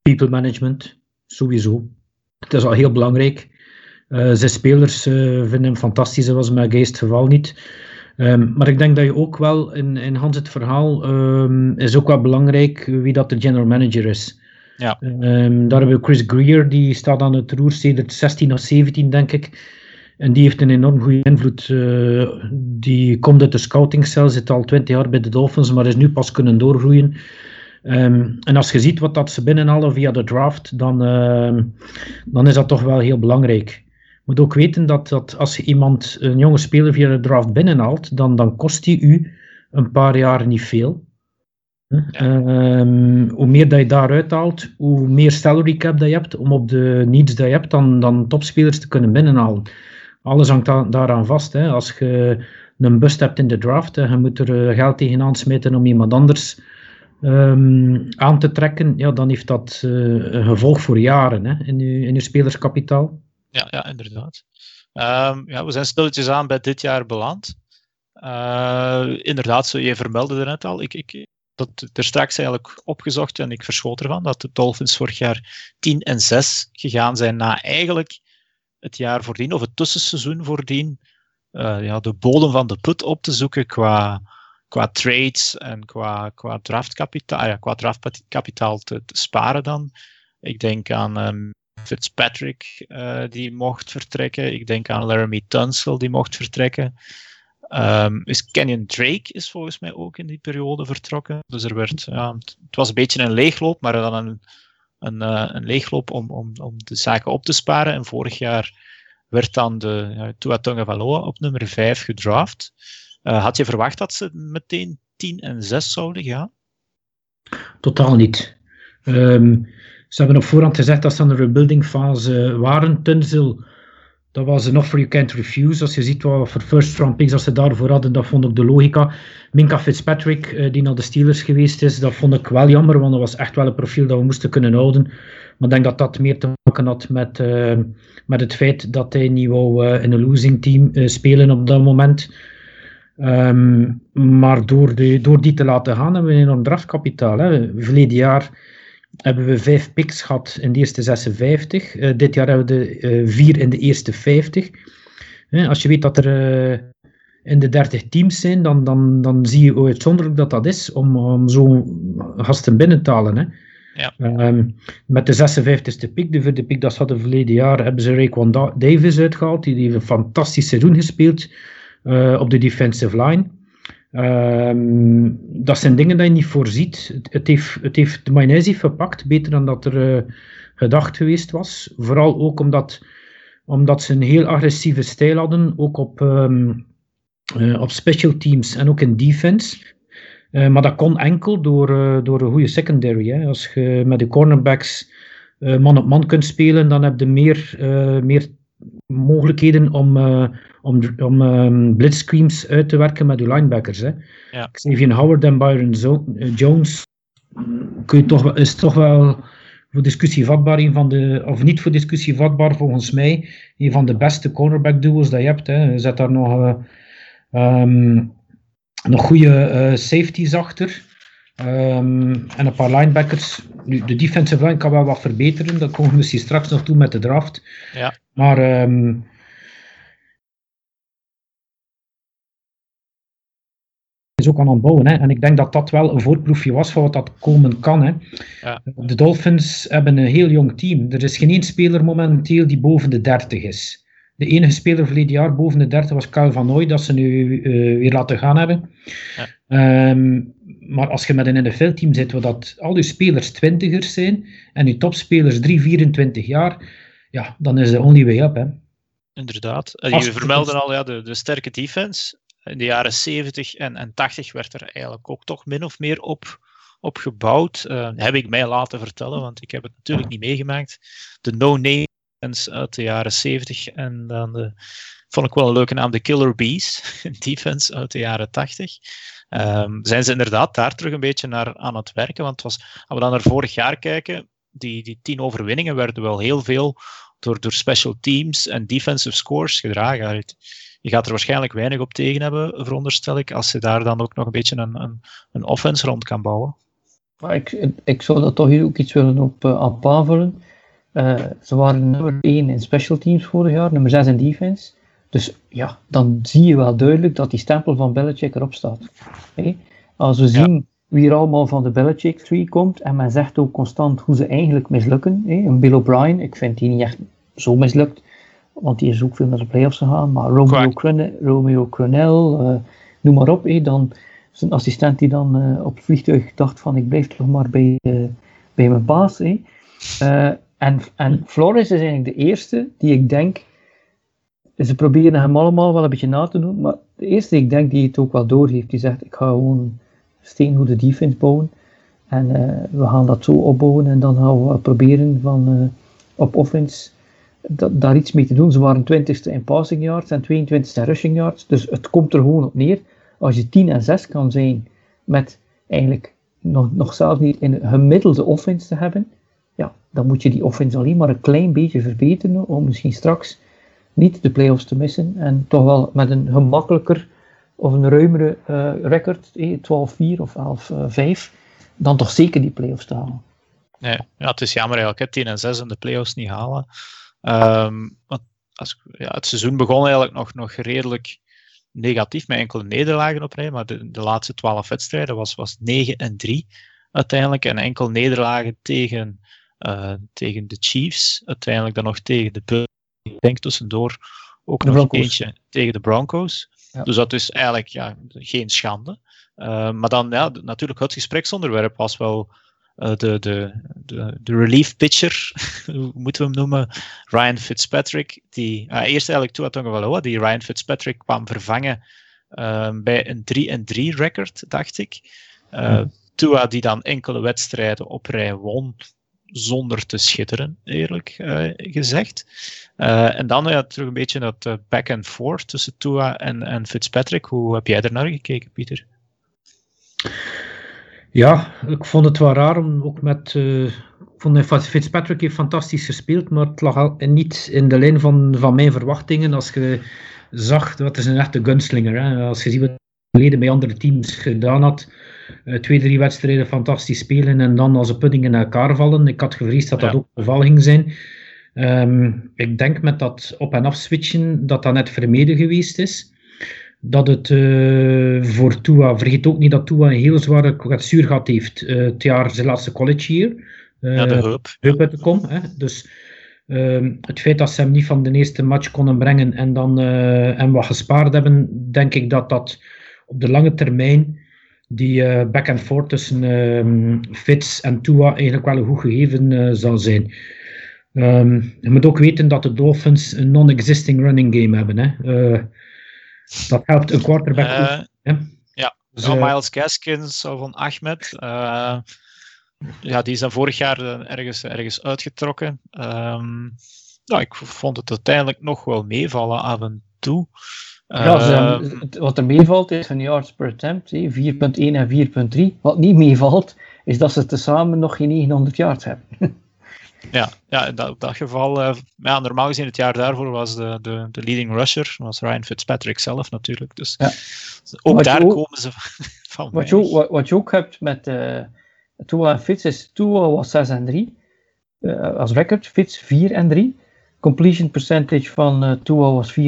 People management, sowieso. Het is al heel belangrijk. Uh, zijn spelers uh, vinden hem fantastisch, dat was met Geest geval niet. Um, maar ik denk dat je ook wel in, in Hans het verhaal um, is ook wel belangrijk wie dat de general manager is. Ja. Um, daar hebben we Chris Greer, die staat aan het roer sinds 16 of 17, denk ik. En die heeft een enorm goede invloed. Uh, die komt uit de scoutingcel, zit al 20 jaar bij de Dolphins, maar is nu pas kunnen doorgroeien. Um, en als je ziet wat dat ze binnenhalen via de draft, dan, uh, dan is dat toch wel heel belangrijk moet ook weten dat, dat als je iemand, een jonge speler via de draft binnenhaalt, dan, dan kost die u een paar jaar niet veel. Ja. Um, hoe meer dat je daaruit haalt, hoe meer salary cap dat je hebt om op de needs dat je hebt, dan, dan topspelers te kunnen binnenhalen. Alles hangt da daaraan vast. Hè. Als je een bust hebt in de draft en je moet er eh, geld tegenaan smeten om iemand anders um, aan te trekken, ja, dan heeft dat uh, een gevolg voor jaren hè, in, je, in spelerskapitaal. Ja, ja inderdaad. Um, ja, we zijn stilletjes aan bij dit jaar beland. Uh, inderdaad, zo, je vermeldde er net al. Ik, ik dat er straks eigenlijk opgezocht en ik verschoot ervan dat de Dolphins vorig jaar 10 en 6 gegaan zijn na eigenlijk het jaar voordien of het tussenseizoen voordien uh, ja, de bodem van de put op te zoeken qua, qua trades en qua, qua draftkapitaal, ja, qua draftkapitaal te, sparen dan. Ik denk aan um, Fitzpatrick uh, die mocht vertrekken. Ik denk aan Laramie Tunsil die mocht vertrekken. Um, is Kenyon Drake is volgens mij ook in die periode vertrokken. Dus er werd, ja, het was een beetje een leegloop, maar dan een, een, uh, een leegloop om, om, om de zaken op te sparen. En vorig jaar werd dan de ja, Tua Tagovailoa op nummer 5 gedraft. Uh, had je verwacht dat ze meteen 10 en 6 zouden gaan? Totaal niet. Um, ze hebben op voorhand gezegd dat ze aan de rebuilding fase waren. Tunzel Dat was een offer you can't refuse. Als je ziet wat voor first round picks ze daarvoor hadden, dat vond ik de logica. Minka Fitzpatrick, eh, die naar de Steelers geweest is, dat vond ik wel jammer, want dat was echt wel een profiel dat we moesten kunnen houden. Maar ik denk dat dat meer te maken had met, uh, met het feit dat hij niet wou uh, in een losing team spelen op dat moment. Um, maar door, de, door die te laten gaan, hebben we een enorm draftkapitaal. Hè. Verleden jaar hebben we vijf picks gehad in de eerste 56. Uh, dit jaar hebben we de uh, vier in de eerste 50. Uh, als je weet dat er in de 30 teams zijn, dan, dan, dan zie je hoe uitzonderlijk dat dat is om, om zo'n gasten binnen te halen. Hè. Ja. Um, met de 56e pick, de vierde pick dat ze hadden verleden jaar, hebben ze Raekwon Davis uitgehaald. Die heeft een fantastisch seizoen gespeeld op de defensive line. Um, dat zijn dingen die je niet voorziet. Het, het, heeft, het heeft de mayonaise verpakt, beter dan dat er uh, gedacht geweest was. Vooral ook omdat, omdat ze een heel agressieve stijl hadden, ook op, um, uh, op special teams en ook in defense. Uh, maar dat kon enkel door, door een goede secondary. Hè. Als je met de cornerbacks man op man kunt spelen, dan heb je meer, meer mogelijkheden om, uh, om, om um, blitzscreens uit te werken met uw linebackers. Hè. Ja. Xavier Howard en Byron Zo uh, Jones kun je toch, is toch wel voor discussie vatbaar, een van de, of niet voor discussie vatbaar volgens mij, een van de beste cornerback duels dat je hebt. Hè. Je zet daar nog, uh, um, nog goede safeties achter. Um, en een paar linebackers. Nu, de defensive line kan wel wat verbeteren. Dat komen we misschien straks nog toe met de draft. Ja. Maar um, is ook aan het bouwen. Hè. En ik denk dat dat wel een voorproefje was van wat dat komen kan. Hè. Ja. De Dolphins hebben een heel jong team. Er is geen één speler momenteel die boven de 30 is. De enige speler verleden jaar boven de 30 was Kyle Van Nooy, dat ze nu uh, weer laten gaan hebben. Ja. Um, maar als je met een NFL-team zit, waar dat al je spelers twintigers zijn en je topspelers 3, 24 jaar, ja, dan is de only way up. Hè. Inderdaad. Uh, je vermeldde al ja, de, de sterke defense. In de jaren 70 en, en 80 werd er eigenlijk ook toch min of meer op, op gebouwd. Uh, heb ik mij laten vertellen, want ik heb het natuurlijk niet meegemaakt. De no-name defense uit de jaren 70 en dan de, vond ik wel een leuke naam, de Killer Bees defense uit de jaren 80. Um, zijn ze inderdaad daar terug een beetje naar aan het werken? Want als we dan naar vorig jaar kijken, die, die tien overwinningen werden wel heel veel door, door special teams en defensive scores gedragen. Je gaat er waarschijnlijk weinig op tegen hebben, veronderstel ik, als je daar dan ook nog een beetje een, een, een offense rond kan bouwen. Maar ik, ik zou daar toch ook iets willen op. Uh, ze waren nummer 1 in special teams vorig jaar, nummer 6 in defense. Dus ja, dan zie je wel duidelijk dat die stempel van Belichick erop staat. Hey? Als we zien ja. wie er allemaal van de Belichick tree komt, en men zegt ook constant hoe ze eigenlijk mislukken. Hey? Een Bill O'Brien, ik vind die niet echt zo mislukt, want die is ook veel naar de playoffs gegaan. Maar Romeo, Crune Romeo Crunell, uh, noem maar op, hey? dan zijn assistent die dan uh, op het vliegtuig dacht van ik blijf toch maar bij, uh, bij mijn baas. En, en Flores is eigenlijk de eerste die ik denk ze proberen hem allemaal wel een beetje na te doen, maar de eerste ik denk die het ook wel doorheeft, die zegt ik ga gewoon steengoede defense bouwen en uh, we gaan dat zo opbouwen en dan gaan we proberen van uh, op offense dat, daar iets mee te doen. Ze waren 20ste in passing yards en 22ste in rushing yards, dus het komt er gewoon op neer. Als je 10 en 6 kan zijn met eigenlijk nog, nog zelfs niet een gemiddelde offense te hebben, ja, dan moet je die offense alleen maar een klein beetje verbeteren om misschien straks niet de playoffs te missen en toch wel met een gemakkelijker of een ruimere uh, record, eh, 12-4 of 11-5, uh, dan toch zeker die playoffs te halen. Ja, het is jammer eigenlijk, hè, 10 en 6 en de playoffs niet halen. Um, want als, ja, het seizoen begon eigenlijk nog, nog redelijk negatief met enkele nederlagen op rij, maar de, laatste 12 wedstrijden was, was 9 en 3 uiteindelijk en enkel nederlagen tegen, tegen de Chiefs, uiteindelijk dan nog tegen de ik denk tussendoor ook nog Broncos. eentje tegen de Broncos. Ja. Dus dat is eigenlijk ja, geen schande. Uh, maar dan, ja, natuurlijk, het gespreksonderwerp was wel uh, de, de, de, de, relief pitcher, hoe moeten we hem noemen? Ryan Fitzpatrick. Die uh, eerst eigenlijk wel oh, die Ryan Fitzpatrick kwam vervangen bij een 3-3 record, dacht ik. Ja. Tua die dan enkele wedstrijden op rij won, zonder te schitteren, eerlijk gezegd. en dan ja, terug een beetje dat back and forth tussen Tua en, en Fitzpatrick. Hoe heb jij er naar gekeken, Pieter? Ja, ik vond het wel raar om ook met. Ik vond Fitzpatrick heeft fantastisch gespeeld, maar het lag niet in de lijn van, van mijn verwachtingen. Als je zag, dat is een echte gunslinger. Hè. Als je ziet wat geleden bij andere teams gedaan had. Uh, twee, drie wedstrijden fantastisch spelen en dan als een pudding in elkaar vallen. Ik had gevreesd dat dat ook het geval ging zijn. Um, ik denk met dat op- en afswitchen dat dat net vermeden geweest is dat het uh, voor Tua, vergeet ook niet dat Tua een heel zware kwetsuur gehad heeft. Uh, het jaar zijn laatste college year. Uh, ja, de uit kom. Hè. Dus ehm, het feit dat ze hem niet van de eerste match konden brengen en dan en wat gespaard hebben, denk ik dat dat op de lange termijn die back and forth tussen ehm, Fitz en Tua eigenlijk wel een goed gegeven zal zijn. Um, je moet ook weten dat de Dolphins een non-existing running game hebben. Hè. Dat helpt een quarterback uh, ook, Ja, dus, uh, Miles Gaskins van Ahmed. Uh, ja, die is dan vorig jaar ergens, ergens uitgetrokken. Um, nou, ik vond het uiteindelijk nog wel meevallen af en toe. Ja, ze, wat er meevalt is van yards per attempt, 4.1 en 4.3. Wat niet meevalt, is dat ze tezamen nog geen 900 yards hebben. Ja, ja in dat, dat geval, uh, ja, normaal gezien het jaar daarvoor was de, de, de leading rusher, was Ryan Fitzpatrick zelf natuurlijk. Dus ja. ook wat daar ook, komen ze van. Wat je, ook, wat, wat je ook hebt met uh, Tua en Fitz is, Tua was 6 en 3 uh, eh, als record, Fitz 4 en 3. Completion percentage van uh, Tua was 64%,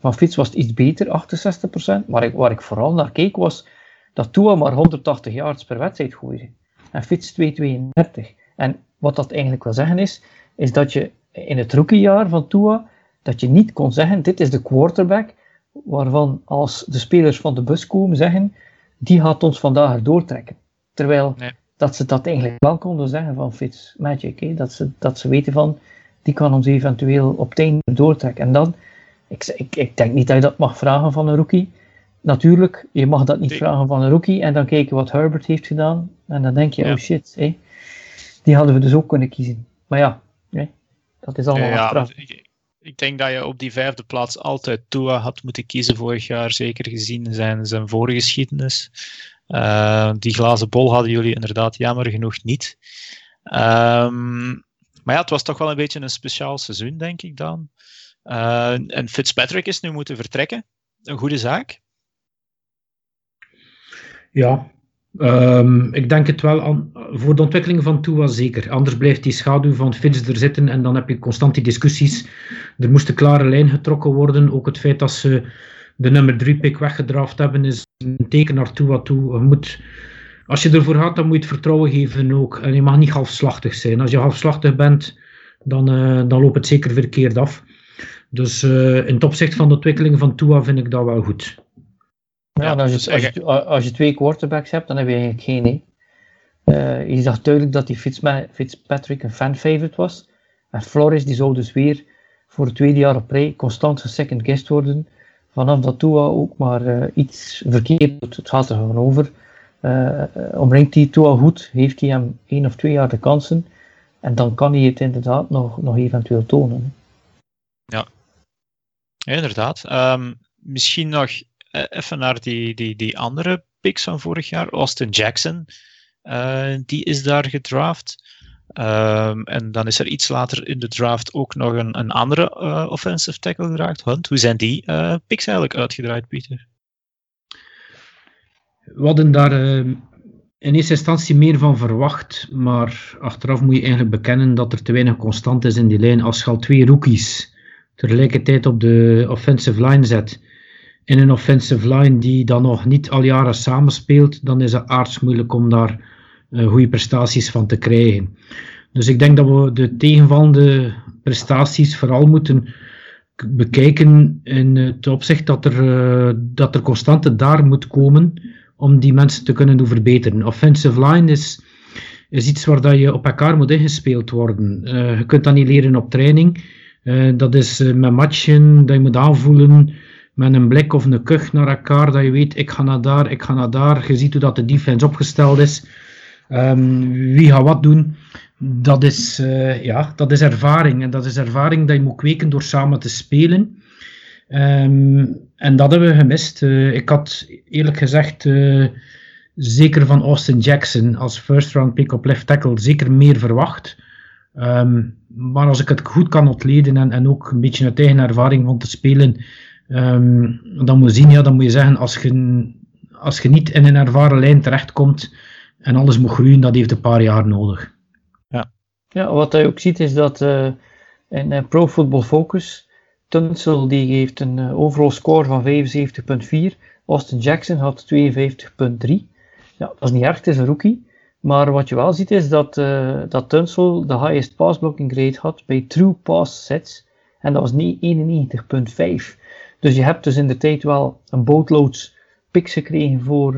van Fitz was het iets beter, 68%. Maar ik, waar ik vooral naar keek was dat Tua maar 180 yards per wedstrijd gooide. En Fitz 232. En wat dat eigenlijk wil zeggen is, is dat je in het rookiejaar van Tua, dat je niet kon zeggen, dit is de quarterback, waarvan als de spelers van de bus komen zeggen, die gaat ons vandaag doortrekken. Terwijl dat ze dat eigenlijk wel konden zeggen van Fitz Magic, dat, ze, dat ze weten van, die kan ons eventueel op het einde doortrekken. En dan, ik, ik, ik denk niet dat je dat mag vragen van een rookie. Natuurlijk, je mag dat niet vragen van een rookie en dan kijken wat Herbert heeft gedaan. En dan denk je, oh shit, hé, die hadden we dus ook kunnen kiezen. Maar ja, dat is allemaal ja, achteraf. Ik, ik, denk dat je op die vijfde plaats altijd Tua had moeten kiezen vorig jaar, zeker gezien zijn, zijn vorige geschiedenis. Uh, die glazen bol hadden jullie inderdaad jammer genoeg niet. Um, maar ja, het was toch wel een beetje een speciaal seizoen, denk ik dan. Uh, en Fitzpatrick is nu moeten vertrekken. Een goede zaak. Ja, Um, ik denk het wel aan, voor de ontwikkeling van Tua zeker. Anders blijft die schaduw van Fitz er zitten en dan heb je constant die discussies. Er moest een klare lijn getrokken worden. Ook het feit dat ze de nummer 3 pick weggedraft hebben is een teken naar Tua toe. Moet, als je ervoor gaat, dan moet je het vertrouwen geven ook. En je mag niet halfslachtig zijn. Als je halfslachtig bent, dan, uh, dan loopt het zeker verkeerd af. Dus uh, in het opzicht van de ontwikkeling van Tua vind ik dat wel goed. Ja, als, je, dus als, je, als je twee quarterbacks hebt, dan heb je eigenlijk geen. Uh, je zag duidelijk dat die Fitzpatrick een fan-favorite was. En Flores die zou dus weer voor het tweede jaar op rij constant second guest worden. Vanaf dat Tua ook maar uh, iets verkeerd doet. Het gaat er gewoon over. Uh, omringt hij Tua goed, heeft hij hem één of twee jaar de kansen. En dan kan hij het inderdaad nog, nog eventueel tonen. Ja, inderdaad. Um, misschien nog eh, even naar die, die, die andere picks van vorig jaar. Austin Jackson, uh, die is daar gedraft. Um, en dan is er iets later in de draft ook nog een, een andere offensive tackle geraakt. Hunt, hoe zijn die picks eigenlijk uitgedraaid, Pieter? We hadden daar in eerste instantie meer van verwacht, maar achteraf moet je eigenlijk bekennen dat er te weinig constant is in die lijn. Als je al twee rookies tegelijkertijd op de offensive line zet, in een offensive line die dan nog niet al jaren samenspeelt, dan is het aards moeilijk om daar uh, goede prestaties van te krijgen. Dus ik denk dat we de tegenvallende prestaties vooral moeten bekijken in het opzicht dat er, uh, dat er constante daar moet komen om die mensen te kunnen doen verbeteren. Offensive line is, is iets waar dat je op elkaar moet ingespeeld worden. Uh, je kunt dat niet leren op training. dat is met matchen, dat je moet aanvoelen met een blik of een kuch naar elkaar, dat je weet, ik ga naar daar, ik ga naar daar. Je ziet hoe dat de defense opgesteld is. Um, wie gaat wat doen. dat is, ja, dat is ervaring. En dat is ervaring dat je moet kweken door samen te spelen. Um, en dat hebben we gemist. Uh, ik had eerlijk gezegd, uh, zeker van Austin Jackson als first round pick op left tackle, zeker meer verwacht. Um, maar als ik het goed kan ontleden en, en ook een beetje uit eigen ervaring van te spelen, um, dan moet je zien, ja, dan moet je zeggen, als je, als je niet in een ervaren lijn terechtkomt en alles moet groeien, dat heeft een paar jaar nodig. Ja, wat je ook ziet is dat uh, in Pro Football Focus, Tunsil die heeft een uh, overall score van 75.4, Austin Jackson had 52.3. Ja, dat is niet erg, het is een rookie. Maar wat je wel ziet is dat, dat Tunsil de highest pass blocking grade had bij true pass sets. En dat was 91.5. Dus je hebt dus in de tijd wel een boatloads picks gekregen voor,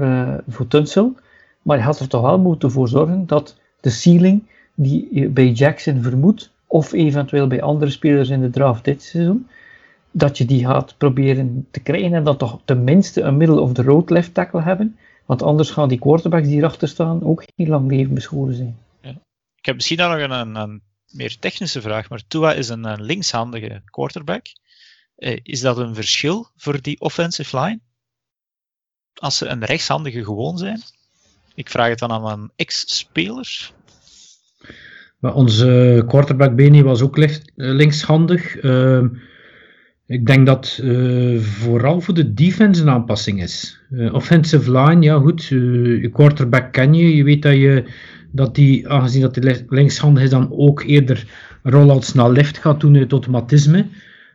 voor Tunsil. Maar je had er toch wel moeten voor zorgen dat de ceiling die je bij Jackson vermoedt, of eventueel bij andere spelers in de draft dit seizoen, dat je die gaat proberen te krijgen en dat toch tenminste een middle of the road left tackle hebben. Want anders gaan die quarterbacks die erachter staan ook heel lang leven beschoren zijn. Ja. Ik heb misschien nog een, een, een, meer technische vraag, maar Tua is een, een linkshandige quarterback. Eh, is dat een verschil voor die offensive line? Als ze een rechtshandige gewoon zijn? Ik vraag het dan aan een ex-speler. Maar onze quarterback Benny was ook eh, linkshandig. Uh, ik denk dat uh, vooral voor de defense een aanpassing is. Uh, offensive line, ja goed, je quarterback ken je. Je weet dat je dat die, aangezien dat hij linkshandig is, dan ook eerder rollouts naar left gaat doen, het automatisme.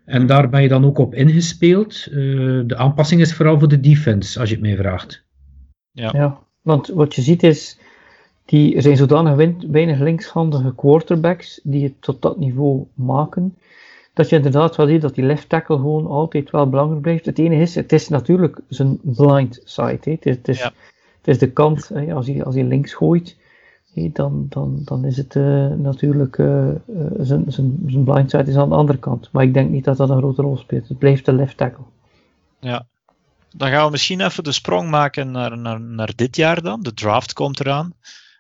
En daar ben je dan ook op ingespeeld. de aanpassing is vooral voor de defense, als je het mij vraagt. Ja. ja, want wat je ziet is, die, er zijn zodanig weinig linkshandige quarterbacks die het tot dat niveau maken, dat je inderdaad wel ziet dat die left tackle gewoon altijd wel belangrijk blijft. Het enige is, het is natuurlijk zijn blind side. Hè. Het, is, het, is, het is de kant, hè, als, hij, als hij links gooit, hè, dan, dan, dan is het uh, natuurlijk, uh, zijn, zijn, zijn blind side is aan de andere kant. Maar ik denk niet dat dat een grote rol speelt. Het blijft de left tackle. Ja, dan gaan we misschien even de sprong maken naar, naar, naar dit jaar dan. De draft komt eraan.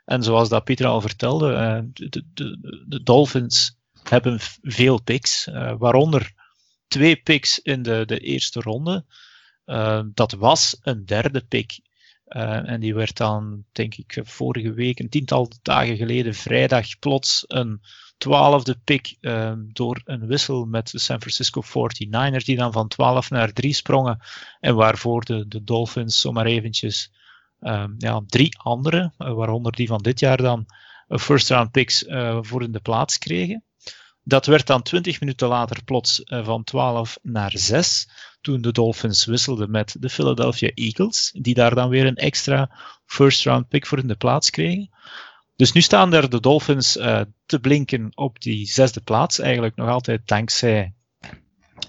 En zoals dat Pieter al vertelde, de, de, de, Dolphins hebben veel picks, uh, waaronder twee picks in de, de eerste ronde. Uh, dat was een derde pick. en die werd dan, denk ik, vorige week, een tiental dagen geleden, vrijdag, plots een twaalfde pick door een wissel met de San Francisco 49ers, die dan van 12 naar 3 sprongen. En waarvoor de, de Dolphins zomaar eventjes ja, drie andere, waaronder die van dit jaar dan, first round picks voor in de plaats kregen. Dat werd dan 20 minuten later plots van 12 naar 6, toen de Dolphins wisselden met de Philadelphia Eagles, die daar dan weer een extra first round pick voor in de plaats kregen. Dus nu staan er de Dolphins te blinken op die zesde plaats, eigenlijk nog altijd dankzij,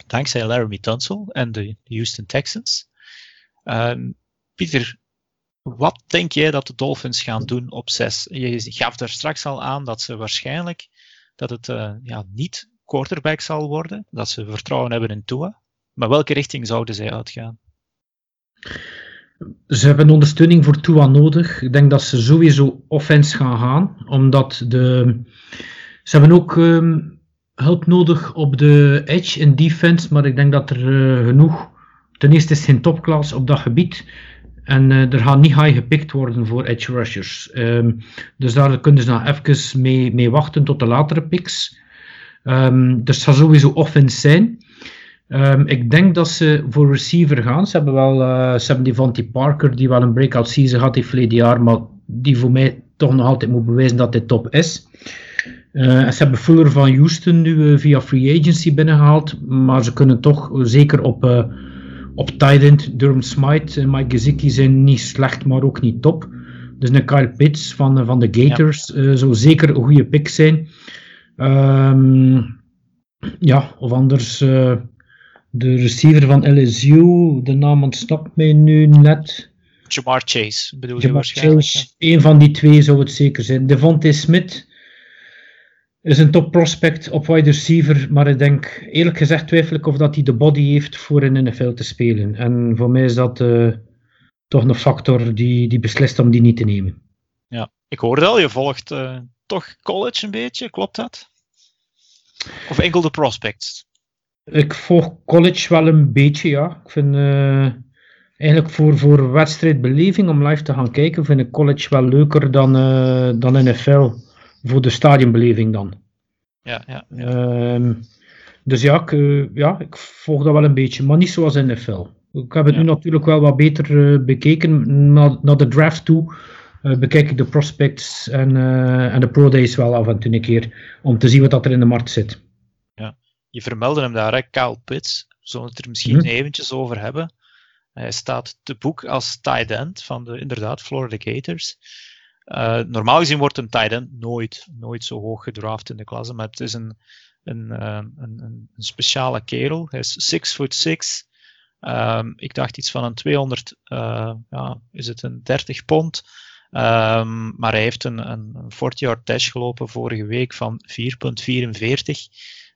dankzij Laramie Tunsil en de Houston Texans. Ehm, Pieter, wat denk jij dat de Dolphins gaan doen op 6? Je gaf daar straks al aan dat ze waarschijnlijk dat het uh, ja, niet quarterback zal worden, dat ze vertrouwen hebben in Tua. Maar welke richting zouden zij uitgaan? Ze hebben ondersteuning voor Tua nodig. Ik denk dat ze sowieso offense gaan gaan, omdat de, ze hebben ook um, hulp nodig op de edge in defense, maar ik denk dat er uh, genoeg. Ten eerste is geen topklas op dat gebied. En uh, er gaat niet high gepikt worden voor edge rushers. Um, dus daar kunnen ze nog even mee, mee wachten tot de latere picks. Um, er zal sowieso offense zijn. Um, ik denk dat ze voor receiver gaan. Ze hebben wel uh, ze hebben die Vanty Parker, die wel een breakout season had in verleden jaar, maar die voor mij toch nog altijd moet bewijzen dat hij top is. Uh, ze hebben Fuller van Houston nu via free agency binnengehaald, maar ze kunnen toch zeker op op tight end, Durham Smite en Mike Gesicki zijn niet slecht, maar ook niet top. Dus een Kyle Pitts van, van de Gators ja. uh, zou zeker een goede pick zijn. Um, ja, of anders uh, de receiver van LSU, de naam ontsnapt mij nu net. Jamar Chase, bedoel Jamar je waarschijnlijk. Chase, een van die twee zou het zeker zijn. Devontae Smith is een top prospect op wide receiver, maar ik denk eerlijk gezegd twijfel ik of dat hij de body heeft voor in NFL te spelen. En voor mij is dat uh, toch een factor die, die beslist om die niet te nemen. Ja, Ik hoorde al, je volgt uh, toch college een beetje, klopt dat? Of enkel de prospects? Ik volg college wel een beetje, ja. Ik vind uh, eigenlijk voor, voor wedstrijdbeleving om live te gaan kijken, vind ik college wel leuker dan, dan NFL. Voor de stadionbeleving dan. Ja, ja. ja. Ehm, dus ja ik, ja, ik volg dat wel een beetje, maar niet zoals NFL. Ik heb het nu natuurlijk wel wat beter bekeken naar, naar de draft toe. Uh, bekijk ik de prospects en, en de pro days wel af en toe een keer om te zien wat dat er in de markt zit. Ja, je vermeldde hem daar, hè? Kyle Pitts. Zullen we het er misschien hm. eventjes over hebben? Hij staat te boek als tight end van de inderdaad Florida Gators. Uh, normaal gezien wordt een tight end nooit, nooit zo hoog gedraft in de klasse, maar het is een, een, een, een, een speciale kerel. Hij is 6 foot 6. Um, ik dacht iets van een 200, ja, is het een 30 pond. Um, maar hij heeft een, een 40-yard dash gelopen vorige week van 4,44.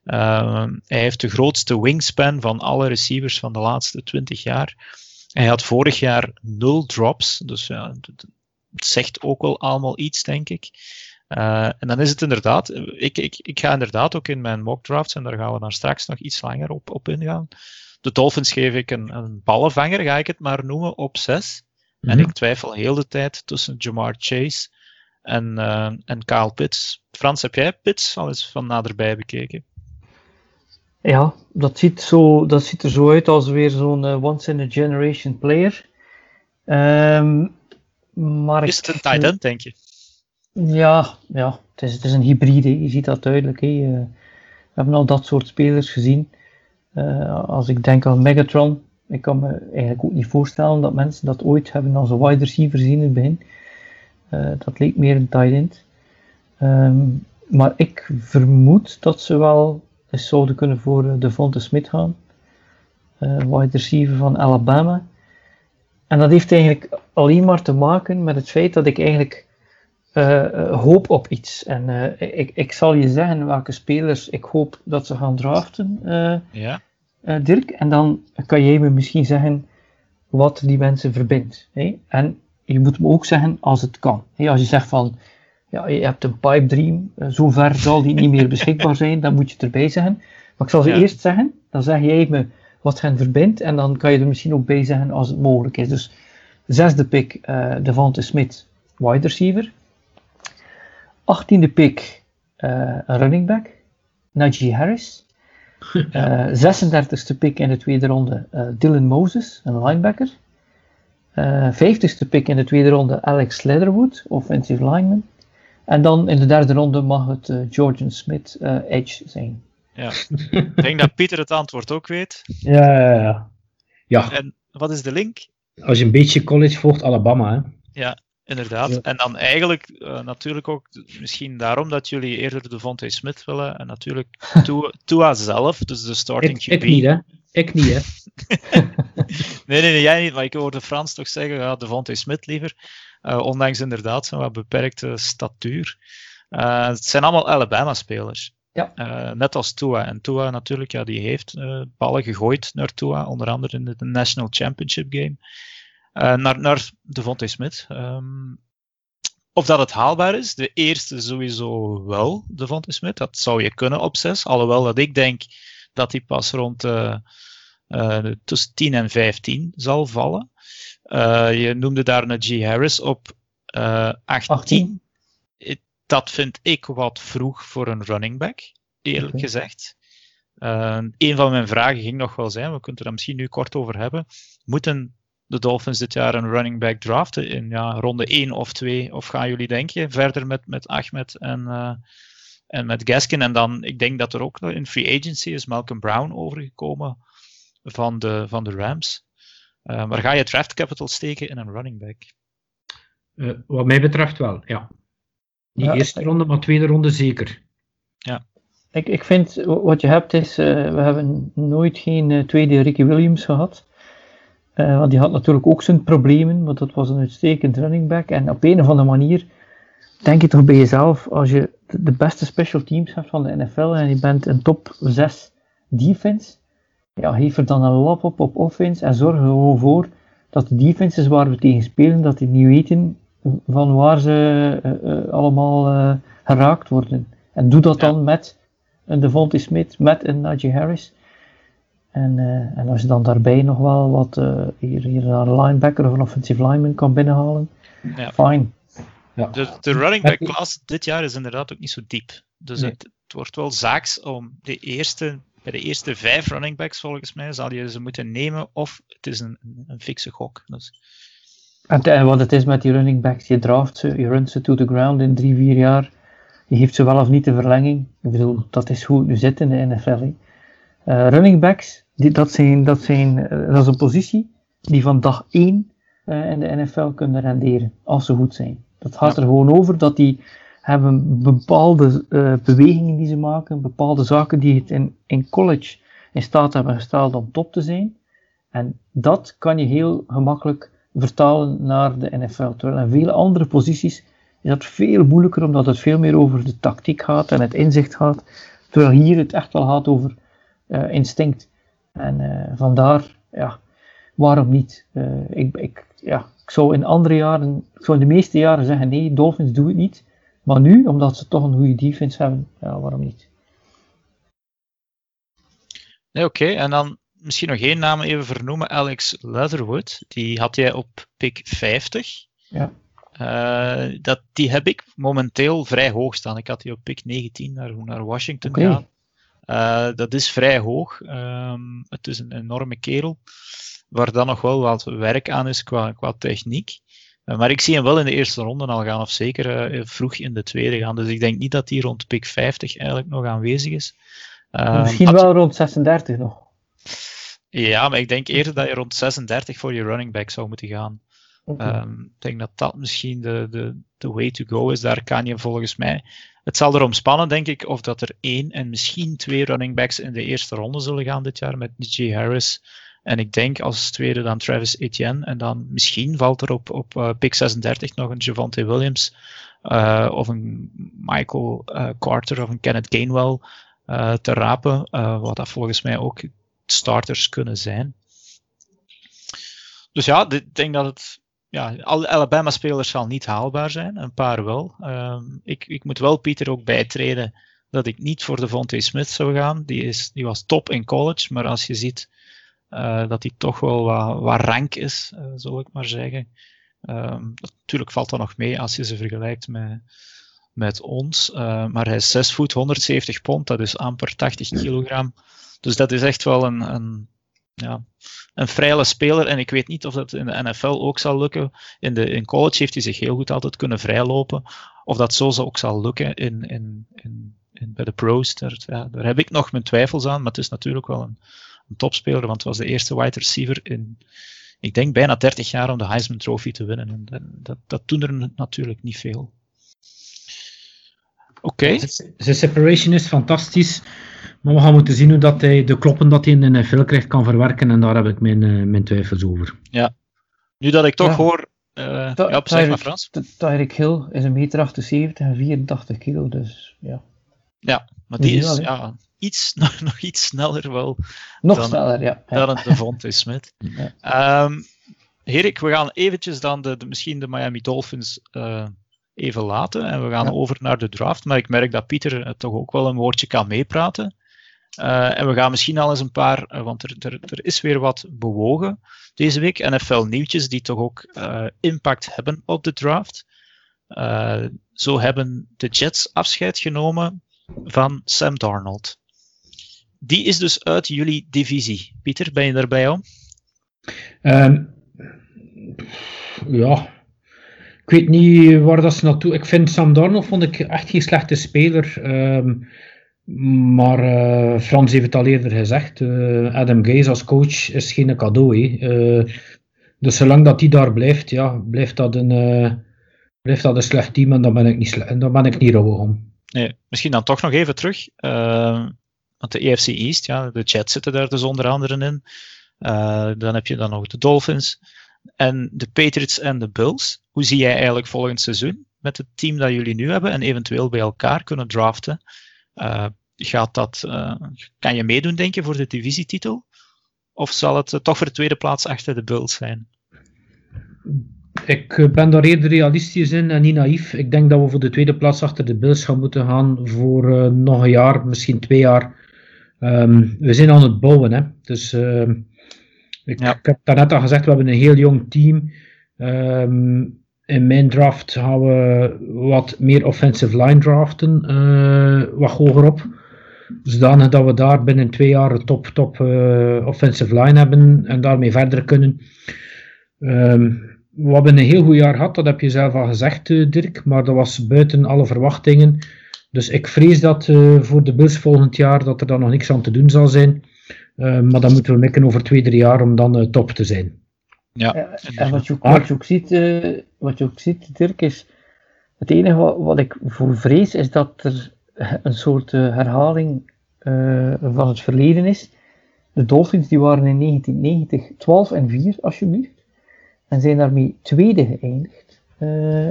Um, hij heeft de grootste wingspan van alle receivers van de laatste 20 jaar. Hij had vorig jaar nul drops, dus ja, zegt ook wel allemaal iets, denk ik. Uh, en dan is het inderdaad, ik, ik, ik ga inderdaad ook in mijn mock drafts, en daar gaan we dan straks nog iets langer op, op ingaan. De Dolphins geef ik een, een ballenvanger, ga ik het maar noemen, op 6. En ik twijfel heel de tijd tussen Jamar Chase en, uh, en Kyle Pitts. Frans, heb jij Pitts al eens van naderbij bekeken? Ja, dat ziet, zo, dat ziet er zo uit als weer zo'n uh, once-in-a-generation player. Um, maar is het een tight end, denk je? Ja, ja het, is, het is een hybride. Je ziet dat duidelijk. Hè. Uh, we hebben al dat soort spelers gezien. Uh, als ik denk aan Megatron, ik kan me eigenlijk ook niet voorstellen dat mensen dat ooit hebben als een wide receiver zien in het begin. Uh, dat leek meer een tight end. Um, maar ik vermoed dat ze wel eens zouden kunnen voor uh, Devonta Smith gaan. Uh, wide receiver van Alabama. En dat heeft eigenlijk alleen maar te maken met het feit dat ik eigenlijk hoop op iets. En ik, ik zal je zeggen welke spelers ik hoop dat ze gaan draften. ja Dirk. En dan kan jij me misschien zeggen wat die mensen verbindt. Hè? En je moet me ook zeggen als het kan. Hè? Als je zegt van, ja, je hebt een pipe dream, uh, zover zal die niet meer beschikbaar zijn, dan moet je het erbij zeggen. Maar ik zal ze eerst zeggen, dan zeg jij me wat hen verbindt, en dan kan je er misschien ook bij zeggen als het mogelijk is. Dus zesde pick, uh, Devante Smith, wide receiver. Achttiende pick, uh, running back, Najee Harris. Uh, 36e pick in de tweede ronde uh, Dylan Moses, een linebacker. Uh, 50ste pick in de tweede ronde Alex Leatherwood, offensive lineman. En dan in de derde ronde mag het Georgian Smith edge zijn. Ja, ik denk dat Pieter het antwoord ook weet. Ja, ja, ja. ja. En wat is de link? Als je een beetje college volgt, Alabama. Hè? Ja, Inderdaad. En dan eigenlijk uh, natuurlijk ook misschien daarom dat jullie eerder de Vontae Smith willen. En natuurlijk Tua, zelf, dus de starting ik, ik niet, hè? Ik niet, hè? nee, nee, nee, jij niet. Maar ik hoorde Frans toch zeggen, ja, de Vontae Smith liever. Uh, ondanks inderdaad zijn wat beperkte statuur. Uh, het zijn allemaal Alabama-spelers. Ja. net als Tua. En Tua natuurlijk, ja, die heeft ballen gegooid naar Tua. Onder andere in de National Championship Game. Uh, naar, naar Devontae Smith. Um, of dat het haalbaar is, de eerste sowieso wel, Devontae Smith. Dat zou je kunnen op 6. Alhoewel dat ik denk dat hij pas rond tussen 10 en 15 zal vallen. je noemde daar een G. Harris op 18. 18. Dat vind ik wat vroeg voor een running back, eerlijk okay. gezegd. Uh, een van mijn vragen ging nog wel zijn, we kunnen er misschien nu kort over hebben. Moeten de Dolphins dit jaar een running back draften in ja, ronde 1 of 2? Of gaan jullie denken verder met, met Ahmed en, uh, en met Gaskin? En dan, ik denk dat er ook in free agency is Malcolm Brown overgekomen van de, van de Rams. Uh, maar ga je draft capital steken in een running back? Uh, wat mij betreft wel, ja. Niet ja, eerste ronde, maar tweede ronde zeker. Ja. Ik, ik vind, wat je hebt is, we hebben nooit geen tweede Ricky Williams gehad. Uh, want die had natuurlijk ook zijn problemen, maar dat was een uitstekend running back. En op een of andere manier denk je toch bij jezelf, als je de beste special teams hebt van de NFL en je bent een top 6 defense, ja, geef er dan een lap op op offense en zorg er gewoon voor dat de defenses waar we tegen spelen, dat die niet weten van waar ze allemaal geraakt worden. En doe dat dan met een Devontae Smith, met een Najee Harris. En, uh, en als je dan daarbij nog wel wat uh, hier, hier een linebacker of een offensive lineman kan binnenhalen, ja. fine. Ja. De, de running back class dit jaar is inderdaad ook niet zo diep. Dus het, het, wordt wel zaaks om de eerste, bij de eerste vijf running backs volgens mij zal je ze moeten nemen of het is een, een fikse gok. Dus. En, wat het is met die running backs, je draft ze, je runt ze to the ground in drie, vier jaar. Je geeft ze wel of niet de verlenging. Ik bedoel, dat is hoe het nu zit in de NFL. Uh, running backs, die, dat, zijn, dat, zijn, uh, dat is een positie die van dag 1 uh, in de NFL kunnen renderen, als ze goed zijn. Dat gaat er gewoon over dat die hebben bepaalde bewegingen die ze maken, bepaalde zaken die het in, in college in staat hebben gesteld om top te zijn. En dat kan je heel gemakkelijk vertalen naar de NFL. Terwijl in vele andere posities is dat veel moeilijker, omdat het veel meer over de tactiek gaat en het inzicht gaat. Terwijl hier het echt wel gaat over uh, instinct. En uh, vandaar, ja, waarom niet? Uh, ik, ik, ja, ik zou in andere jaren, ik in de meeste jaren zeggen, nee, Dolphins doen het niet. Maar nu, omdat ze toch een goede defense hebben, ja, waarom niet? Oké. En dan misschien nog één naam even vernoemen, Alex Leatherwood. Die had jij op pick 50. Ja. Uh, dat, die heb ik momenteel vrij hoog staan. Ik had die op pick 19 naar, naar Washington okay. gaan. Uh, dat is vrij hoog. Um, het is een enorme kerel, waar dan nog wel wat werk aan is qua, qua techniek. Uh, maar ik zie hem wel in de eerste ronde al gaan, of zeker vroeg in de tweede gaan. Dus ik denk niet dat hij rond pick 50 eigenlijk nog aanwezig is. Misschien wel rond 36 nog. Ja, maar ik denk eerder dat je rond 36 voor je running back zou moeten gaan. Okay. Um, ik denk dat dat misschien de, de, de way to go is. Daar kan je volgens mij. Het zal erom spannen, denk ik, of dat er één en misschien twee running backs in de eerste ronde zullen gaan dit jaar met J. Harris. En ik denk als tweede dan Travis Etienne. En dan misschien valt er op, op uh, pick 36 nog een Javante Williams. Uh, of een Michael uh, Carter of een Kenneth Gainwell te rapen. wat dat volgens mij ook starters kunnen zijn. Dus ja, ik denk dat het ja, alle Alabama-spelers zal niet haalbaar zijn, een paar wel. Um, ik, ik moet wel Pieter ook bijtreden dat ik niet voor de Vontae Smith zou gaan. Die, is, die was top in college, maar als je ziet uh, dat hij toch wel wat, wat rank is, uh, zal ik maar zeggen. Natuurlijk valt dat nog mee als je ze vergelijkt met, met ons. Uh, maar hij is 6 voet, 170 pond, dat is amper 80 kilogram. Dus dat is echt wel een, een ja, een vrije speler. En ik weet niet of dat in de NFL ook zal lukken. In, de, in college heeft hij zich heel goed altijd kunnen vrijlopen. Of dat zo ook zal lukken in, in, in, bij de pros. Daar, daar heb ik nog mijn twijfels aan. Maar het is natuurlijk wel een, een topspeler. Want het was de eerste wide receiver in, ik denk, bijna 30 jaar om de Heisman Trophy te winnen. En dat, dat, dat doen er natuurlijk niet veel. Oké. Okay. Zijn separation is fantastisch. Maar we gaan moeten zien hoe dat hij de kloppen dat hij in de NFL krijgt kan verwerken. En daar heb ik mijn, uh, mijn twijfels over. Ja. Nu dat ik toch ja. hoor... Uh, ja, zeg maar Frans. Tyreek Hill is een meter 78 en 84 kilo, dus ja. Ja, maar die is ja, iets, nog, nog iets sneller wel. Nog dan, sneller, ja. Dan het Devontae Smith. ja. Um, Erik, we gaan eventjes dan de, de, misschien de Miami Dolphins uh, even laten. En we gaan ja. over naar de draft. Maar ik merk dat Pieter toch ook wel een woordje kan meepraten. Uh, en we gaan misschien al eens een paar, uh, want er, er, er, is weer wat bewogen deze week. NFL-nieuwtjes die toch ook uh, impact hebben op de draft. zo hebben de Jets afscheid genomen van Sam Darnold. Die is dus uit jullie divisie. Pieter, ben je daarbij om? Um, ja, ik weet niet waar dat ze naartoe. Ik vind Sam Darnold vond ik echt geen slechte speler. Um, maar uh, Frans heeft het al eerder gezegd, uh, Adam Gaze als coach is geen cadeau. Uh, dus zolang dat hij daar blijft, ja, blijft, dat een, blijft dat een slecht team en dan ben ik niet, dan ben ik niet rouwig om. Nee, misschien dan toch nog even terug. want de EFC East, ja, de Jets zitten daar dus onder andere in. dan heb je dan nog de Dolphins en de Patriots en de Bills. Hoe zie jij eigenlijk volgend seizoen met het team dat jullie nu hebben en eventueel bij elkaar kunnen draften? Uh, gaat dat, uh, kan je meedoen, denk je, voor de divisietitel? Of zal het uh, toch voor de tweede plaats achter de Bulls zijn? ik ben daar eerder realistisch in en niet naïef. Ik denk dat we voor de tweede plaats achter de Bills gaan moeten gaan voor nog een jaar, misschien twee jaar. Ehm, we zijn aan het bouwen, hè. Dus ehm, ik, ik, heb daarnet al gezegd, we hebben een heel jong team. Um, in mijn draft gaan we wat meer offensive line draften, uh, wat hoger op. Zodanig dat we daar binnen twee jaar een top, top uh, offensive line hebben en daarmee verder kunnen. Um, we hebben een heel goed jaar gehad, dat heb je zelf al gezegd, uh, Dirk, maar dat was buiten alle verwachtingen. Dus ik vrees dat voor de Bills volgend jaar dat er dan nog niks aan te doen zal zijn. maar dan moeten we mikken over twee, drie jaar om dan top te zijn. Ja, en wat je, wat je, ook ziet, uh, wat je ook ziet, Dirk, is het enige wat, wat, ik voor vrees is dat er een soort uh, herhaling uh, van het verleden is. De Dolphins die waren in 1990 12 en 4 alsjeblieft en zijn daarmee tweede geëindigd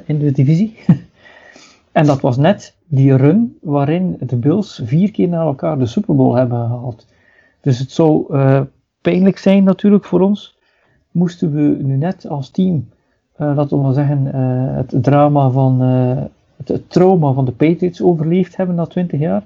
in de divisie. en dat was net die run waarin de Bills vier keer na elkaar de Super Bowl hebben gehaald. Dus het zou pijnlijk zijn natuurlijk voor ons moesten we nu net als team, uh, laten we maar zeggen, uh, het drama van, uh, het, het, trauma van de Patriots overleefd hebben na 20 jaar.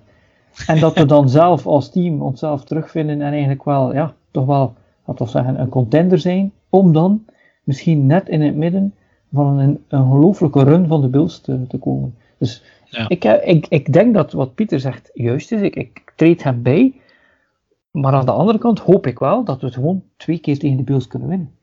En dat we dan zelf als team onszelf terugvinden en eigenlijk wel, ja, toch wel, laten we zeggen, een contender zijn, om dan misschien net in het midden van een, een ongelooflijke run van de Bills te, te komen. Dus ja. ik, ik, ik denk dat wat Pieter zegt juist is, ik, ik treed hem bij, maar aan de andere kant hoop ik wel dat we het gewoon twee keer tegen de Bills kunnen winnen.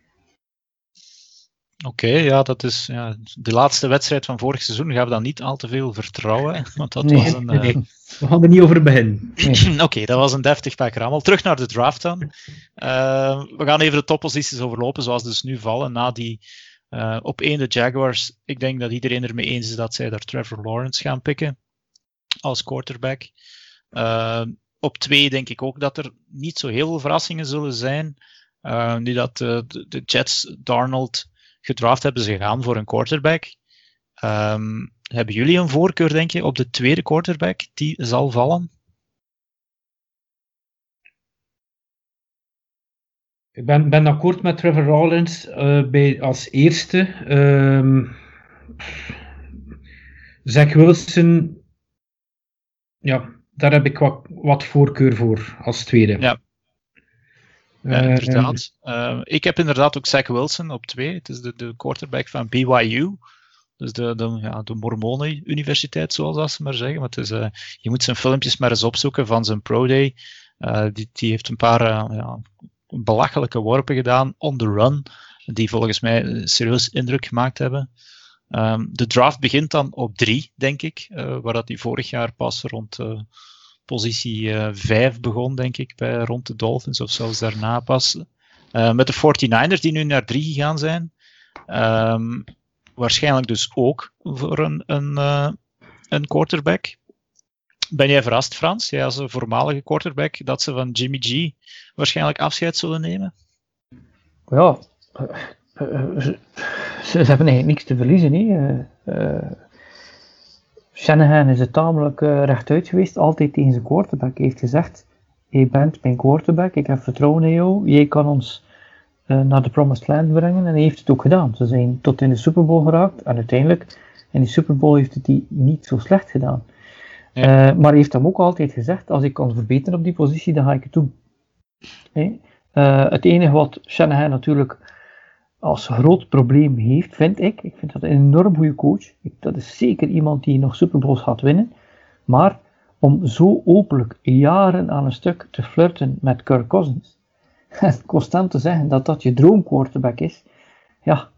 Oké, ja, dat is ja, de laatste wedstrijd van vorig seizoen gaan we dan niet al te veel vertrouwen. Want dat nee, was een, nee, uh... we gaan er niet over beginnen. Oké, dat was een deftig pak rammel. Terug naar de draft dan. Uh, we gaan even de topposities overlopen zoals dus nu vallen na die uh, op één de Jaguars. Ik denk dat iedereen ermee eens is dat zij daar Trevor Lawrence gaan pikken als quarterback. op twee denk ik ook dat er niet zo heel veel verrassingen zullen zijn. nu dat de, de Jets Darnold gedraft hebben ze gegaan voor een quarterback. Um, hebben jullie een voorkeur, denk je, op de tweede quarterback die zal vallen? Ik ben, ben akkoord met Trevor Lawrence uh, bij, als eerste. Um, Zach Wilson, ja, daar heb ik wat, wat voorkeur voor als tweede. Ja, ja, eh, inderdaad. Uh, ik heb inderdaad ook Zach Wilson op twee. Het is de, de quarterback van BYU. Dus de, de, ja, de Mormonen-universiteit, zoals ze maar zeggen. Maar het is, uh, je moet zijn filmpjes maar eens opzoeken van zijn Pro Day. Uh, die, die heeft een paar ja, belachelijke worpen gedaan on the run. Die volgens mij serieus indruk gemaakt hebben. Um, de draft begint dan op drie, denk ik. waar dat die vorig jaar pas rond positie uh, eh, 5 begon, denk ik, bij, rond de Dolphins, of zelfs daarna pas. Uh, met de 49ers die nu naar 3 gegaan zijn. Um, waarschijnlijk dus ook voor een, een, uh, een quarterback. Ben jij verrast, Frans, jij als een voormalige quarterback, dat ze van Jimmy G waarschijnlijk afscheid zullen nemen? Ja, ze, hebben eigenlijk niks te verliezen. Shanahan is het tamelijk uh, rechtuit geweest, altijd tegen zijn quarterback. Hij heeft gezegd, je bent mijn quarterback, ik heb vertrouwen in jou, jij kan ons uh, naar de Promised Land brengen. En hij heeft het ook gedaan. Ze zijn tot in de Super Bowl geraakt en uiteindelijk in die Super Bowl heeft het die niet zo slecht gedaan. Ja. Uh, maar hij heeft hem ook altijd gezegd, als ik kan verbeteren op die positie, dan ga ik het doen. Hey? het enige wat Shanahan natuurlijk als groot probleem heeft, vind ik. Ik vind dat een enorm goede coach. dat is zeker iemand die nog Super Bowls gaat winnen. Maar om zo openlijk jaren aan een stuk te flirten met Kirk Cousins en constant te zeggen dat dat je droomquarterback is, ja,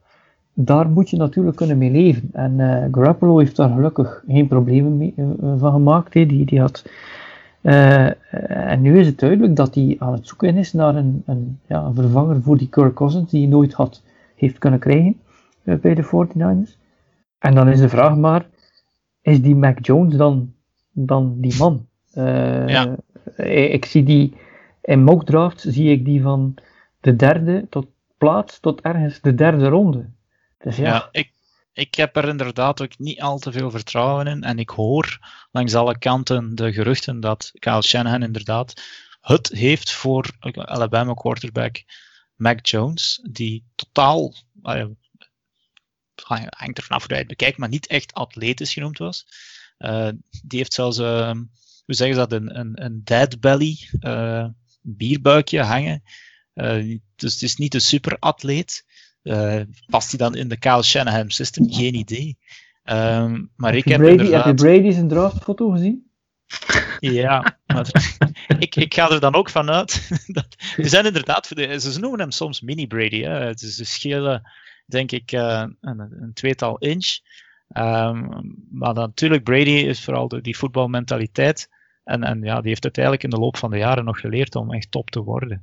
daar moet je natuurlijk kunnen mee leven. En uh, Garoppolo heeft daar gelukkig geen problemen mee, uh, van gemaakt. Die, die had, en nu is het duidelijk dat hij aan het zoeken is naar een, een, ja, een vervanger voor die Kirk Cousins die hij nooit had heeft kunnen krijgen uh, bij de 49ers. En dan is de vraag maar, is die Mac Jones dan, dan die man? Uh, ja. Ik zie die, in mock draft zie ik die van de derde tot plaats tot ergens de derde ronde. Dus ja, ja ik, ik heb er inderdaad ook niet al te veel vertrouwen in. En ik hoor langs alle kanten de geruchten dat Kyle Shanahan inderdaad het heeft voor Alabama quarterback Mac Jones, die totaal, hangt er vanaf hoe je het bekijkt, maar niet echt atletisch genoemd was. die heeft zelfs, hoe zeggen ze dat, een, een, een dead belly, bierbuikje hangen. dus het is niet een superatleet. Uh, past hij dan in de Kyle Shanahan system? Geen idee. Um, maar heb ik heb Brady, inderdaad... Heb je Brady zijn draftfoto gezien? Ja, maar ik, ik ga er dan ook vanuit. Dat, ze zijn inderdaad, ze noemen hem soms mini Brady. Hè. Het is, ze schelen, denk ik, uh, een, een, tweetal inch. Um, maar natuurlijk, Brady is vooral de, die voetbalmentaliteit. En, en ja, die heeft uiteindelijk in de loop van de jaren nog geleerd om echt top te worden.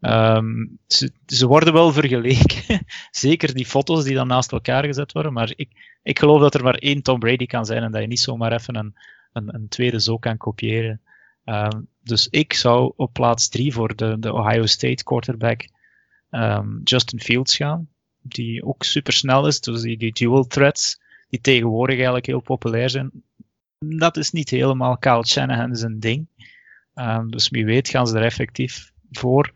Um, ze, ze, worden wel vergeleken. Zeker die foto's die dan naast elkaar gezet worden. Maar ik, ik geloof dat er maar één Tom Brady kan zijn en dat je niet zomaar even een, een, een tweede zo kan kopiëren. Um, dus ik zou op plaats drie voor de, de Ohio State quarterback um, Justin Fields gaan. Die ook super snel is. Dus die, die dual threats, die tegenwoordig eigenlijk heel populair zijn. Dat is niet helemaal Kyle Shanahan zijn ding. dus wie weet gaan ze er effectief voor.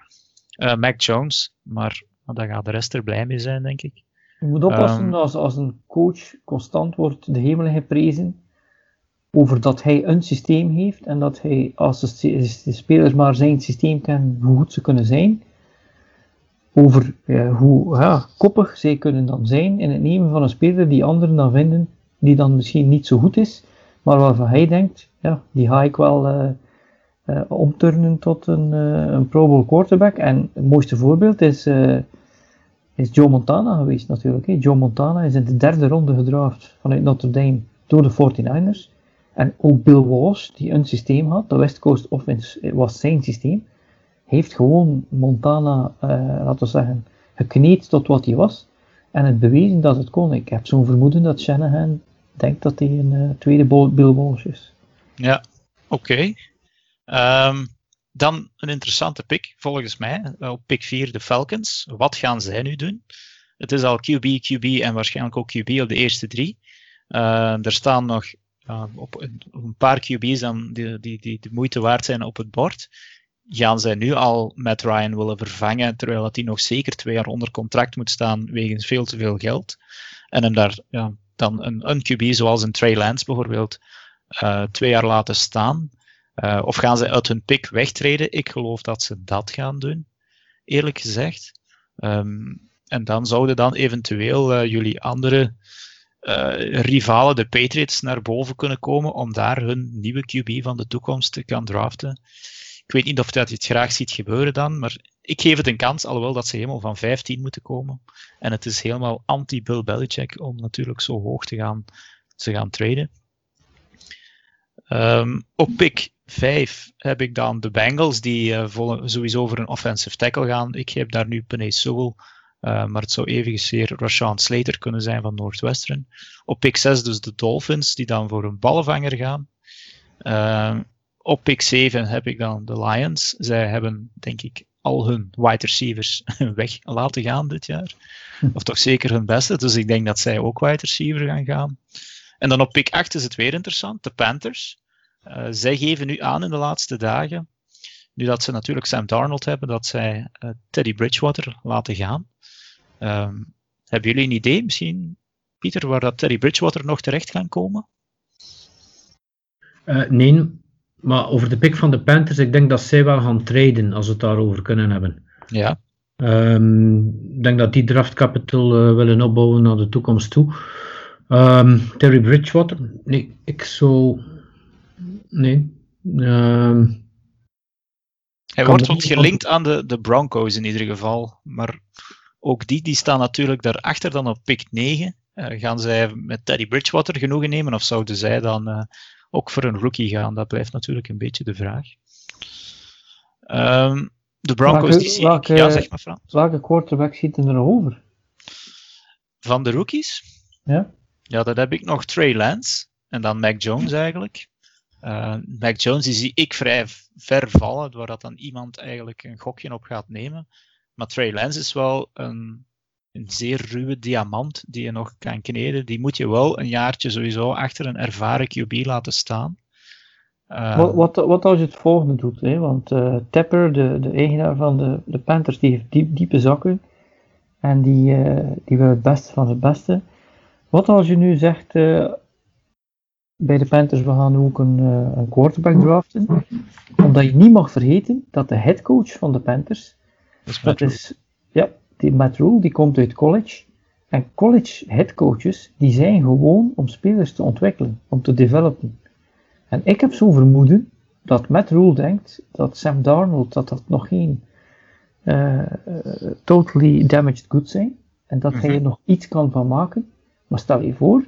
Uh, Mac Jones, maar daar gaat de rest er blij mee zijn, denk ik. Je moet oppassen als, als een coach constant wordt de hemel geprezen over dat hij een systeem heeft en dat hij, als de, spelers maar zijn systeem kennen, hoe goed ze kunnen zijn, over ja, hoe ja, koppig zij kunnen dan zijn in het nemen van een speler die anderen dan vinden, die dan misschien niet zo goed is, maar waarvan hij denkt, ja, die ga ik wel uh, uh, omturnen tot een, uh, een Pro Bowl quarterback. En het mooiste voorbeeld is, is Joe Montana geweest natuurlijk. Hè. Joe Montana is in de derde ronde gedraft vanuit Notre Dame door de 49ers. En ook Bill Walsh, die een systeem had, de West Coast Offense was zijn systeem, heeft gewoon Montana, uh, laten we zeggen, gekneed tot wat hij was. En het bewezen dat het kon. Ik heb zo'n vermoeden dat Shanahan denkt dat hij een uh, tweede Bill Walsh is. Ja, oké. Um, dan een interessante pick, volgens mij. Op pick 4 de Falcons. Wat gaan zij nu doen? Het is al QB, QB en waarschijnlijk ook QB op de eerste drie. Uh, er staan nog op, een, op, een, paar QB's dan die, die, die de moeite waard zijn op het bord. Gaan zij nu al Matt Ryan willen vervangen, terwijl hij nog zeker twee jaar onder contract moet staan wegens veel te veel geld? En hem daar ja, dan een, een QB zoals een Trey Lance bijvoorbeeld uh, twee jaar laten staan? Uh, of gaan ze uit hun pick wegtreden? Ik geloof dat ze dat gaan doen, eerlijk gezegd. Um, en dan zouden dan eventueel uh, jullie andere uh, rivalen, de Patriots, naar boven kunnen komen om daar hun nieuwe QB van de toekomst te gaan draften. Ik weet niet of dat je het graag ziet gebeuren dan, maar ik geef het een kans, alhoewel dat ze helemaal van 15 moeten komen. En het is helemaal anti-Bill Belichick om natuurlijk zo hoog te gaan, te gaan traden. Um, op pick 5 heb ik dan de Bengals, die uh, sowieso voor een offensive tackle gaan. Ik heb daar nu Penay Sewell, uh, maar het zou eventueel weer Rashawn Slater kunnen zijn van Northwestern. Op pick 6 dus de Dolphins, die dan voor een balvanger gaan. Uh, op pick 7 heb ik dan de Lions. Zij hebben, denk ik, al hun wide receivers weg laten gaan dit jaar. Of toch zeker hun beste. Dus ik denk dat zij ook wide receiver gaan gaan. En dan op pick 8 is het weer interessant, de Panthers. Uh, zij geven nu aan in de laatste dagen, nu dat ze natuurlijk Sam Darnold hebben, dat zij uh, Teddy Bridgewater laten gaan. Um, hebben jullie een idee misschien, Pieter, waar dat Teddy Bridgewater nog terecht kan komen? Uh, nee, maar over de pick van de Panthers, ik denk dat zij wel gaan traden als we het daarover kunnen hebben. Ja. Um, ik denk dat die draft capital willen opbouwen naar de toekomst toe. Um, Terry Bridgewater, nee, ik zou Nee. Hij wordt wat gelinkt aan de, de Broncos in ieder geval. Maar ook die, die staan natuurlijk daarachter dan op pick 9. Uh, gaan zij met Teddy Bridgewater genoegen nemen of zouden zij dan uh, ook voor een rookie gaan? Dat blijft natuurlijk een beetje de vraag. Um, de Broncos welke, die zie welke, Ja, zeg maar Frans. Welke quarterback zitten er nog over? Van de rookies? Ja. Ja, dat heb ik nog Trey Lance. En dan Mac Jones eigenlijk. Uh, Jones die zie ik vrij ver vallen, waar dat dan iemand eigenlijk een gokje op gaat nemen. Maar Trey Lance is wel een, een zeer ruwe diamant die je nog kan kneden. Die moet je wel een jaartje sowieso achter een ervaren QB laten staan. Uh, wat, wat, wat, als je het volgende doet? Hè? Want uh, Tepper, de, de eigenaar van de, de Panthers, die heeft diep, diepe zakken. En die, die wil het beste van het beste. Wat als je nu zegt uh, bij de Panthers, we gaan ook een, uh, een quarterback draften, omdat je niet mag vergeten dat de headcoach van de Panthers, Dat is dat is, ja, die Matt Rule, die komt uit college. En college headcoaches, die zijn gewoon om spelers te ontwikkelen, om te developen. En ik heb zo'n vermoeden dat Matt Rule denkt dat Sam Darnold, dat dat nog geen eh, eh, totally damaged goods zijn. En dat hij er nog iets kan van maken. Maar stel je voor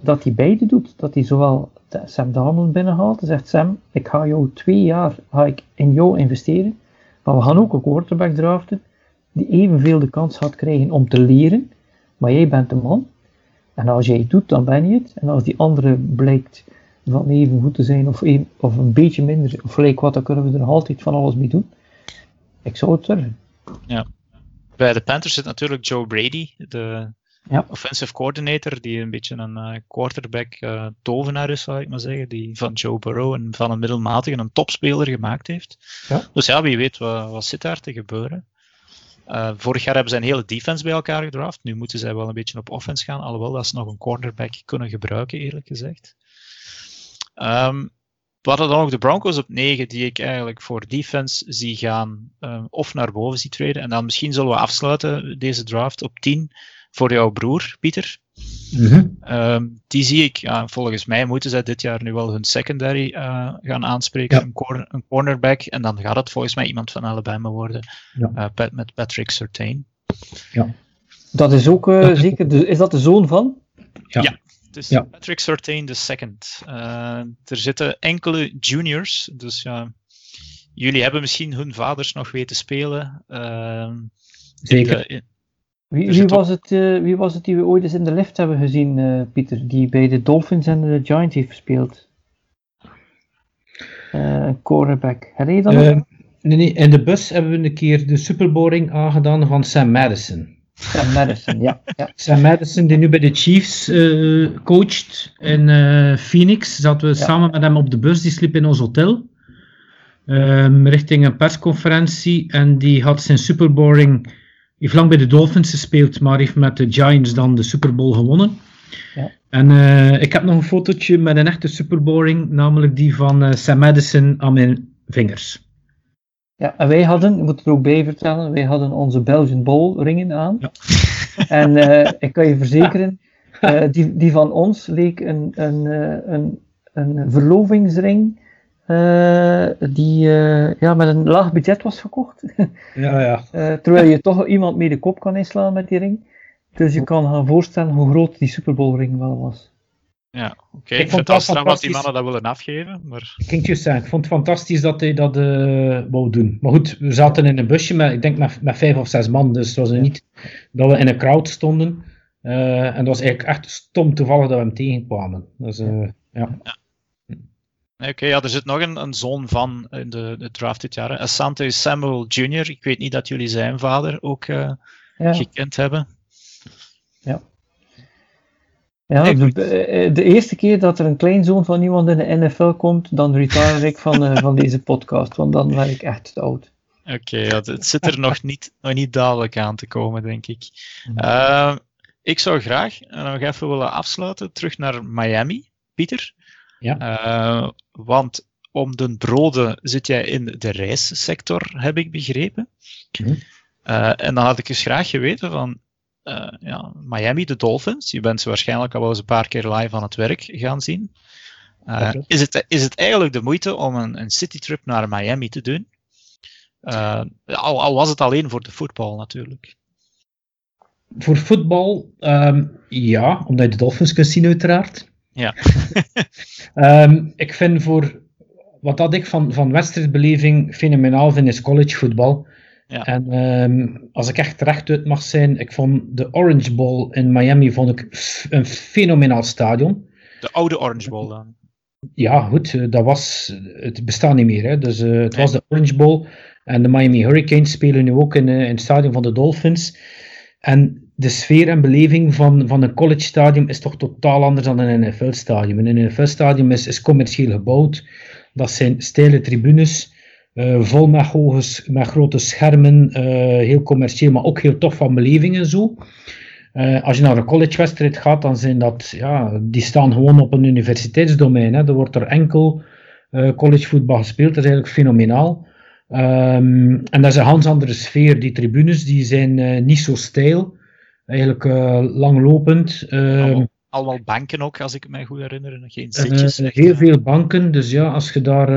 dat hij beide doet. Dat hij zowel Sam Darnold binnenhaalt en zegt Sam, ik ga jou twee jaar ga ik in jou investeren. Maar we gaan ook een quarterback draften die evenveel de kans gaat krijgen om te leren. Maar jij bent de man. En als jij het doet, dan ben je het. En als die andere blijkt van even goed te zijn of een, of een beetje minder, of gelijk wat, dan kunnen we er altijd van alles mee doen. Ik zou het durven. Bij de Panthers zit natuurlijk Joe Brady, de Ja. offensive coordinator, die een beetje een eh, quarterback eh, tovenaar is, zou ik maar zeggen. Die van Joe Burrow en van een middelmatige een topspeler gemaakt heeft. Ja. Dus ja, wie weet wat, wat zit daar te gebeuren. Eh, vorig jaar hebben ze een hele defense bij elkaar gedraft. Nu moeten zij wel een beetje op offense gaan, alhoewel dat ze nog een cornerback kunnen gebruiken, eerlijk gezegd. Ehm we hadden dan ook de Broncos op 9, die ik eigenlijk voor defense zie gaan of naar boven zie treden. En dan misschien zullen we afsluiten deze draft op 10 voor jouw broer, Pieter. Mhm. Ehm, die zie ik, ja, volgens mij moeten zij dit jaar nu wel hun secondary eh, gaan aanspreken, Ja. een, corner, een cornerback. En dan gaat het volgens mij iemand van Alabama worden, Ja. eh, Pat- met Patrick Surtain. Dat is ook eh, zeker, de, is dat de zoon van? Ja. Dus Ja. Patrick Surtain the second. Eh, er zitten enkele juniors, dus ja, jullie hebben misschien hun vaders nog weten spelen. Ehm, in Zeker. de- in- Wie, Er wie, was het, eh, wie was het die we ooit eens in de lift hebben gezien, eh, Pieter? Die bij de Dolphins en de Giants heeft gespeeld. Een cornerback. Herinner je dat nog? Nee, nee, in de bus hebben we een keer de Superboring aangedaan van Sam Madison. Sam Madison, ja. ja. Sam Madison, die nu bij de Chiefs coacht in Phoenix, zaten we Ja. samen met hem op de bus. Die sliep in ons hotel. ehm, richting een persconferentie. En die had zijn Superboring. Heeft lang bij de Dolphins gespeeld, maar heeft met de Giants dan de Super Bowl gewonnen. Ja. En eh, ik heb nog een fotootje met een echte Superboring, namelijk die van eh, Sam Madison aan mijn vingers. Ja, en wij hadden, ik moet er ook bij vertellen, wij hadden onze Belgian Bowl ringen aan. Ja. En eh, ik kan je verzekeren, die, die van ons leek een, een, een, een verlovingsring eh, die eh, ja, met een laag budget was gekocht. Ja, ja. Eh, terwijl je toch iemand mee de kop kan inslaan met die ring. Dus je kan gaan voorstellen hoe groot die Super Bowl ring wel was. ja, oké. Ik Ik vond vind het straf dat die fantastisch. mannen dat willen afgeven, maar Ik juist zeggen, ik vond het fantastisch dat hij dat eh wou doen. Maar goed, we zaten in een busje met, ik denk met, met vijf of zes man, dus het was niet dat we in een crowd stonden. Eh, en dat was eigenlijk echt stom toevallig dat we hem tegenkwamen. Dus, eh, ja. Oké, ja, er zit nog een, een zoon van in de, de draft dit jaar. Asante Samuel Jr. Ik weet niet dat jullie zijn vader ook eh, Ja, gekend hebben. ja Nee, de, goed. eh, de eerste keer dat er een kleinzoon van iemand in de NFL komt, dan retire ik van, eh, van deze podcast, want dan ben ik echt te oud. Oké, ja, het- zit er nog niet, nog niet dadelijk aan te komen, denk ik. Eh, ik zou graag eh, nog even willen afsluiten, terug naar Miami, Pieter. Ja. Eh, want om de broden zit jij in de reissector, heb ik begrepen. Mhm. Eh, en dan had ik eens graag geweten van eh, ja, Miami, de Dolphins. Je bent ze waarschijnlijk al wel eens een paar keer live aan het werk gaan zien. Is, het, is het eigenlijk de moeite om een, een citytrip naar Miami te doen? Al, al was het alleen voor de voetbal natuurlijk. Voor voetbal, ehm, ja, omdat je de Dolphins kunt zien uiteraard. Ja. Ehm, ik vind voor, wat dat ik van, van wedstrijdbeleving fenomenaal vind, is collegevoetbal. Ja. En ehm, als ik echt recht uit mag zijn, ik vond de Orange Bowl in Miami vond ik een fenomenaal stadion. De oude Orange Bowl dan. Ja, goed, eh, dat was, het bestaat niet meer. Hè. Dus eh, het Nee. was de Orange Bowl. En de Miami Hurricanes spelen nu ook in, eh, in het stadion van de Dolphins. En de sfeer en beleving van, van een college stadion is toch totaal anders dan een NFL-stadion. Een NFL-stadion is, is commercieel gebouwd. Dat zijn steile tribunes, eh, vol met, met grote schermen, eh, heel commercieel, maar ook heel tof van beleving en zo. Uh, als je naar een collegewedstrijd gaat, dan zijn dat, ja, die staan gewoon op een universiteitsdomein. Hè. Er wordt er enkel collegevoetbal gespeeld, dat is eigenlijk fenomenaal. Um, en dat is een ganz andere sfeer. Die tribunes die zijn niet zo steil, eigenlijk langlopend. Allemaal, allemaal, banken ook, als ik me goed herinner, geen zitjes. heel veel banken, dus ja, als je daar...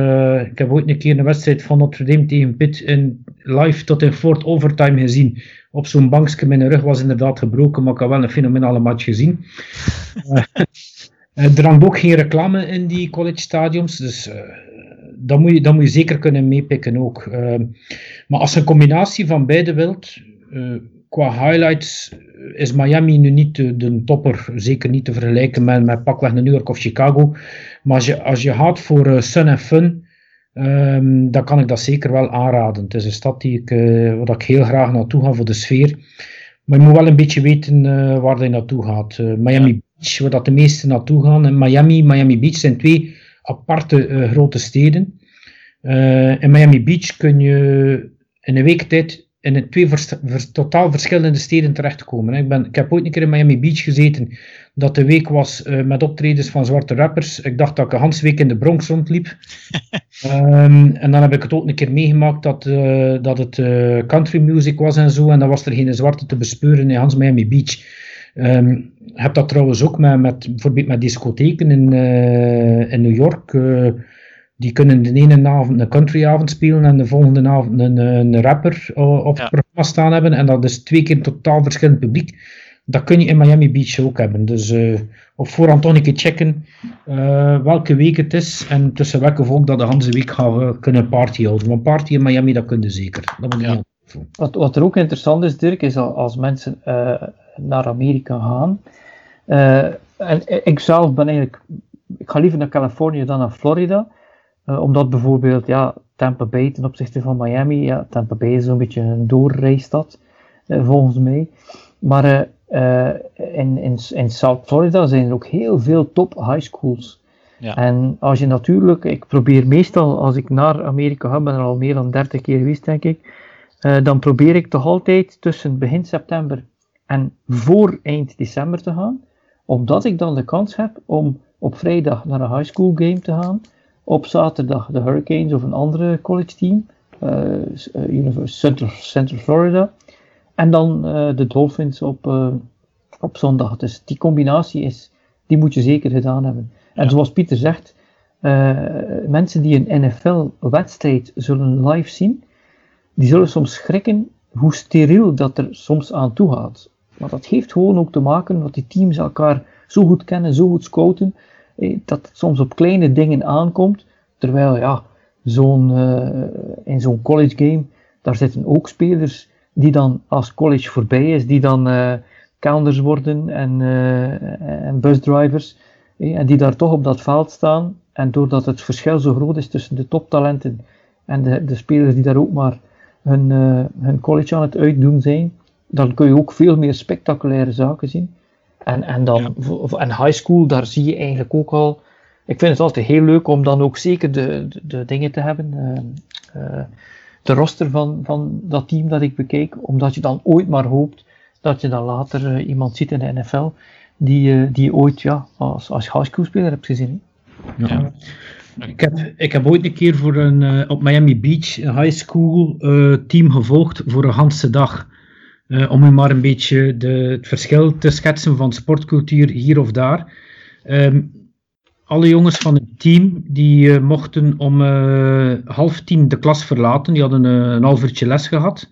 ik heb ooit een keer een wedstrijd van Notre Dame tegen Pitt in, live tot in Fort Overtime gezien op zo'n bankje. Mijn rug was inderdaad gebroken, maar ik had wel een fenomenale match gezien. er hangt ook geen reclame in die college stadiums, dus dat, moet je, dat moet je zeker kunnen meepikken ook. Uh, maar als je een combinatie van beide wilt, qua highlights is Miami nu niet de, de, topper, zeker niet te vergelijken met, met pakweg New York of Chicago. Maar als je, als je gaat voor sun en fun, Um, dan kan ik dat zeker wel aanraden. Het is een stad die ik, uh, waar ik heel graag naartoe ga voor de sfeer. Maar je moet wel een beetje weten uh, waar je naartoe gaat. Miami Beach, waar dat de meesten naartoe gaan. En Miami, Miami Beach zijn twee aparte grote steden. in Miami Beach kun je in een week tijd in twee totaal verschillende steden terechtkomen. Ik, ben, ik heb ooit een keer in Miami Beach gezeten, dat de week was uh, met optredens van zwarte rappers. Ik dacht dat ik een Hans week in de Bronx rondliep. um, en dan heb ik het ook een keer meegemaakt dat, uh, dat het uh, country music was en zo, en dan was er geen zwarte te bespeuren in Hans Miami Beach. Um, heb dat trouwens ook met, met, bijvoorbeeld met discotheken in, in New York die kunnen de ene avond een countryavond spelen en de volgende avond een, een rapper op het programma staan hebben. En dat is twee keer totaal verschillend publiek. Dat kun je in Miami Beach ook hebben. Dus uh, op voorhand toch een keer checken uh, welke week het is en tussen welke volk dat de hele week gaan kunnen party houden. Want party in Miami, dat kun je zeker. Dat moet ja. wat, wat er ook interessant is, Dirk, is als mensen uh, naar Amerika gaan. en ik zelf ben eigenlijk, ik ga liever naar Californië dan naar Florida. Uh, omdat bijvoorbeeld ja, Tampa Bay ten opzichte van Miami, ja, Tampa Bay is zo'n beetje een doorreisstad, uh, volgens mij. Maar uh, in, in, in South Florida zijn er ook heel veel top high schools. Ja. En als je natuurlijk, ik probeer meestal als ik naar Amerika ga, ben er al meer dan 30 keer geweest denk ik, dan probeer ik toch altijd tussen begin september en voor eind december te gaan, omdat ik dan de kans heb om op vrijdag naar een high school game te gaan op zaterdag de Hurricanes of een andere college team, uh, Central, Central Florida. En dan uh, de Dolphins op, op zondag. Dus die combinatie is, die moet je zeker gedaan hebben. En ja. zoals Pieter zegt, mensen die een NFL-wedstrijd zullen live zien, die zullen soms schrikken hoe steriel dat er soms aan toe gaat. Maar dat heeft gewoon ook te maken dat die teams elkaar zo goed kennen, zo goed scouten, eh, dat het soms op kleine dingen aankomt, terwijl ja, zo'n, uh, in zo'n college game, daar zitten ook spelers die dan als college voorbij is, die dan uh, worden en, uh, en busdrivers, eh, en die daar toch op dat veld staan. En doordat het verschil zo groot is tussen de toptalenten en de, de spelers die daar ook maar hun college aan het uitdoen zijn, dan kun je ook veel meer spectaculaire zaken zien. En, en, dan, ja. en high school, daar zie je eigenlijk ook al. Ik vind het altijd heel leuk om dan ook zeker de, de, de dingen te hebben. Uh, uh, de roster van, van dat team dat ik bekeek. Omdat je dan ooit maar hoopt dat je dan later uh, iemand ziet in de NFL. Die, die ooit ja, als, als high school speler hebt gezien. Ja. Ik heb, ik heb ooit een keer voor een, op Miami Beach een high school team gevolgd voor een ganse dag. Uh, om u maar een beetje de, het verschil te schetsen van sportcultuur hier of daar. Um, alle jongens van het team die uh, mochten om uh, half tien de klas verlaten. Die hadden een half uurtje les gehad.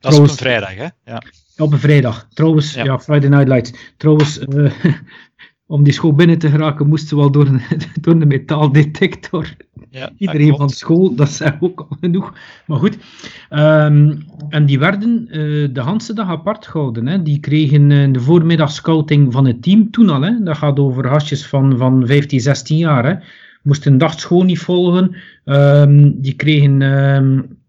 Dat Trouwens, is op een vrijdag, hè? Ja. Op een vrijdag. Trouwens, ja, ja Friday Night Lights. Trouwens, om die school binnen te geraken, moesten ze wel door een, door een metaaldetector. Ja, Iedereen van school, dat is ook al genoeg. Maar goed. Um, en die werden uh, de hele dag apart gehouden. Hè. Die kregen uh, de voormiddag scouting van het team toen al. Hè. Dat gaat over hasjes van, van 15, 16 jaar. Hè. Moesten een dag school niet volgen. Um, die kregen... Um,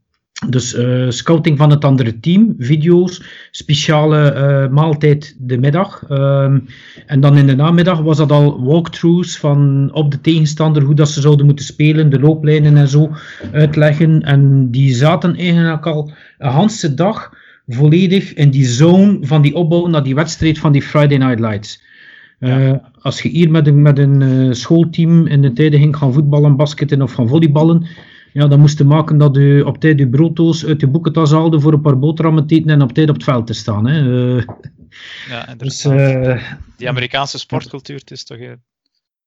dus uh, scouting van het andere team, video's, speciale uh, maaltijd de middag. Um, en dan in de namiddag was dat al walkthroughs van op de tegenstander, hoe dat ze zouden moeten spelen, de looplijnen en zo uitleggen. En die zaten eigenlijk al een hele dag volledig in die zone van die opbouw naar die wedstrijd van die Friday Night Lights. Uh, Als je hier met een, met een schoolteam in de tijden ging gaan voetballen, basketten of gaan volleyballen, ja, dan moest je maken dat je op tijd je brooddoos uit je boekentas haalde voor een paar boterhammen te eten en op tijd op het veld te staan. Hè. Uh, ja. Dus, die Amerikaanse sportcultuur, het is toch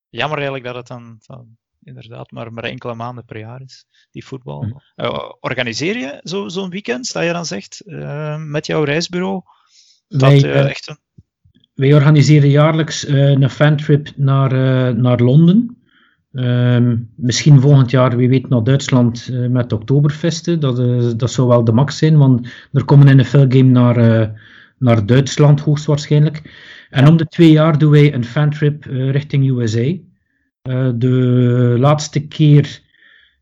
jammer eigenlijk dat het dan, dan inderdaad maar, maar enkele maanden per jaar is, die voetbal. Mm. Uh, organiseer je zo'n zo weekend, dat je dan zegt, met jouw reisbureau? Dat, wij, echt een... wij organiseren jaarlijks een fantrip naar, naar Londen. Ehm, misschien volgend jaar, wie weet, naar Duitsland met Oktoberfesten. Dat, dat zou wel de max zijn, want er komen in een filmgame naar, naar Duitsland hoogstwaarschijnlijk. En om de twee jaar doen wij een fantrip richting USA. Eh, de laatste keer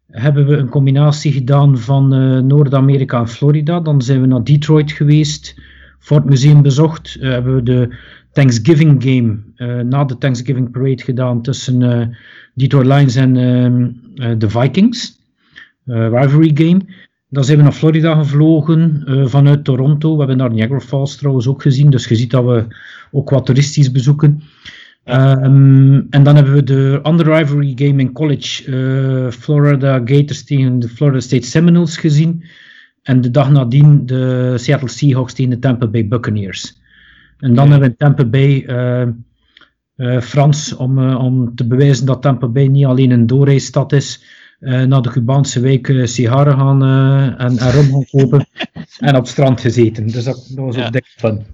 hebben we een combinatie gedaan van Noord-Amerika en Florida. Dan zijn we naar Detroit geweest, voor het museum bezocht. Hebben we de Thanksgiving game na de Thanksgiving parade gedaan tussen Detroit Lions en ehm, de Vikings. rivalry game. Dan zijn we naar Florida gevlogen vanuit Toronto. We hebben daar Niagara Falls trouwens ook gezien. Dus je ziet dat we ook wat toeristisch bezoeken. Um, en dan hebben we de andere rivalry game in college, Florida Gators tegen de Florida State Seminoles gezien. En de dag nadien de Seattle Seahawks tegen de Tampa Bay Buccaneers. En dan hebben we in Tampa Bay uh, uh, Frans om, om te bewijzen dat Tampa Bay niet alleen een doorreisstad is, naar de Cubaanse wijk uh, sigaren gaan en, en rum gaan kopen en op het strand gezeten. Dus dat, dat was ook dik fun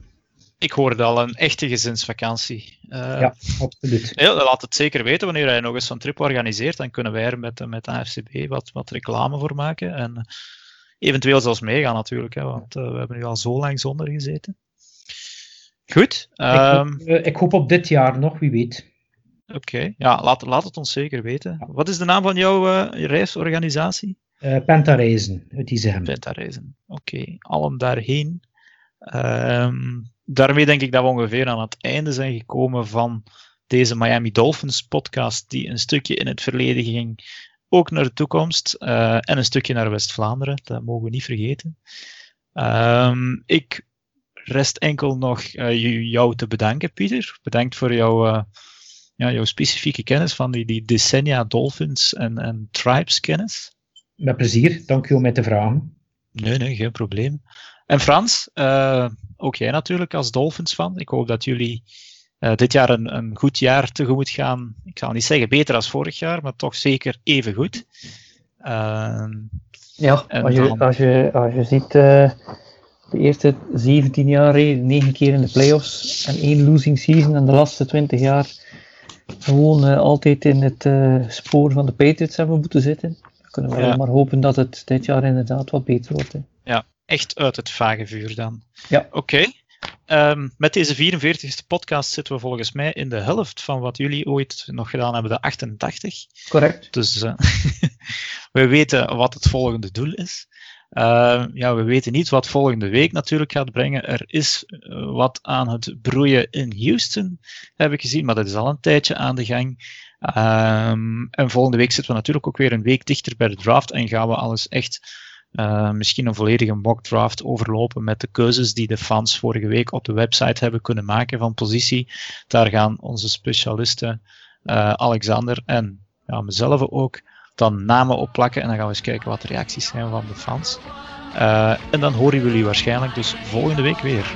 ik hoorde al een echte gezinsvakantie. Uh, ja, absoluut. laat het zeker weten wanneer hij nog eens zo'n trip organiseert. Dan kunnen wij er met, met de AFCB wat, wat reclame voor maken. En eventueel zelfs meegaan natuurlijk, hè, want uh, we hebben nu al zo lang zonder gezeten. Goed. Um, ik, hoop, ehm, uh, ik, hoop, op dit jaar nog, wie weet. Oké, okay. ja, laat, laat het ons zeker weten. Ja. Wat is de naam van jouw reisorganisatie? Pentareizen, uit Izegem. Pentareizen, oké. Okay. Allen daarheen. Um, daarmee denk ik dat we ongeveer aan het einde zijn gekomen van deze Miami Dolphins podcast, die een stukje in het verleden ging, ook naar de toekomst, uh, en een stukje naar West-Vlaanderen, dat mogen we niet vergeten. Um, ik rest enkel nog uh, jou te bedanken, Pieter. Bedankt voor jouw, uh, ja, jouw specifieke kennis van die, die decennia Dolphins en, en Tribes kennis. Met plezier, dank u om mij te vragen. Nee, nee, geen probleem. En Frans, uh, ook jij natuurlijk als Dolphins fan. Ik hoop dat jullie uh, dit jaar een, een, goed jaar tegemoet gaan. Ik zal niet zeggen beter als vorig jaar, maar toch zeker even goed. Uh, ja, als je, als, je, als je ziet uh, de eerste 17 jaar, 9 keer in de playoffs en één losing season en de laatste 20 jaar gewoon altijd in het spoor van de Patriots hebben moeten zitten. Dan kunnen we ja. maar hopen dat het dit jaar inderdaad wat beter wordt. Hè. Ja, echt uit het vage vuur dan. Ja. Oké. Um, met deze 44ste podcast zitten we volgens mij in de helft van wat jullie ooit nog gedaan hebben, de 88. Correct. Dus uh, we weten wat het volgende doel is. Uh, ja, we weten niet wat volgende week natuurlijk gaat brengen. Er is uh, wat aan het broeien in Houston, heb ik gezien, maar dat is al een tijdje aan de gang. Um, en volgende week zitten we natuurlijk ook weer een week dichter bij de draft en gaan we alles echt uh, misschien een volledige mock draft overlopen met de keuzes die de fans vorige week op de website hebben kunnen maken van positie. Daar gaan onze specialisten uh, Alexander en ja, mezelf ook dan namen opplakken en dan gaan we eens kijken wat de reacties zijn van de fans. Eh, en dan horen jullie waarschijnlijk dus volgende week weer.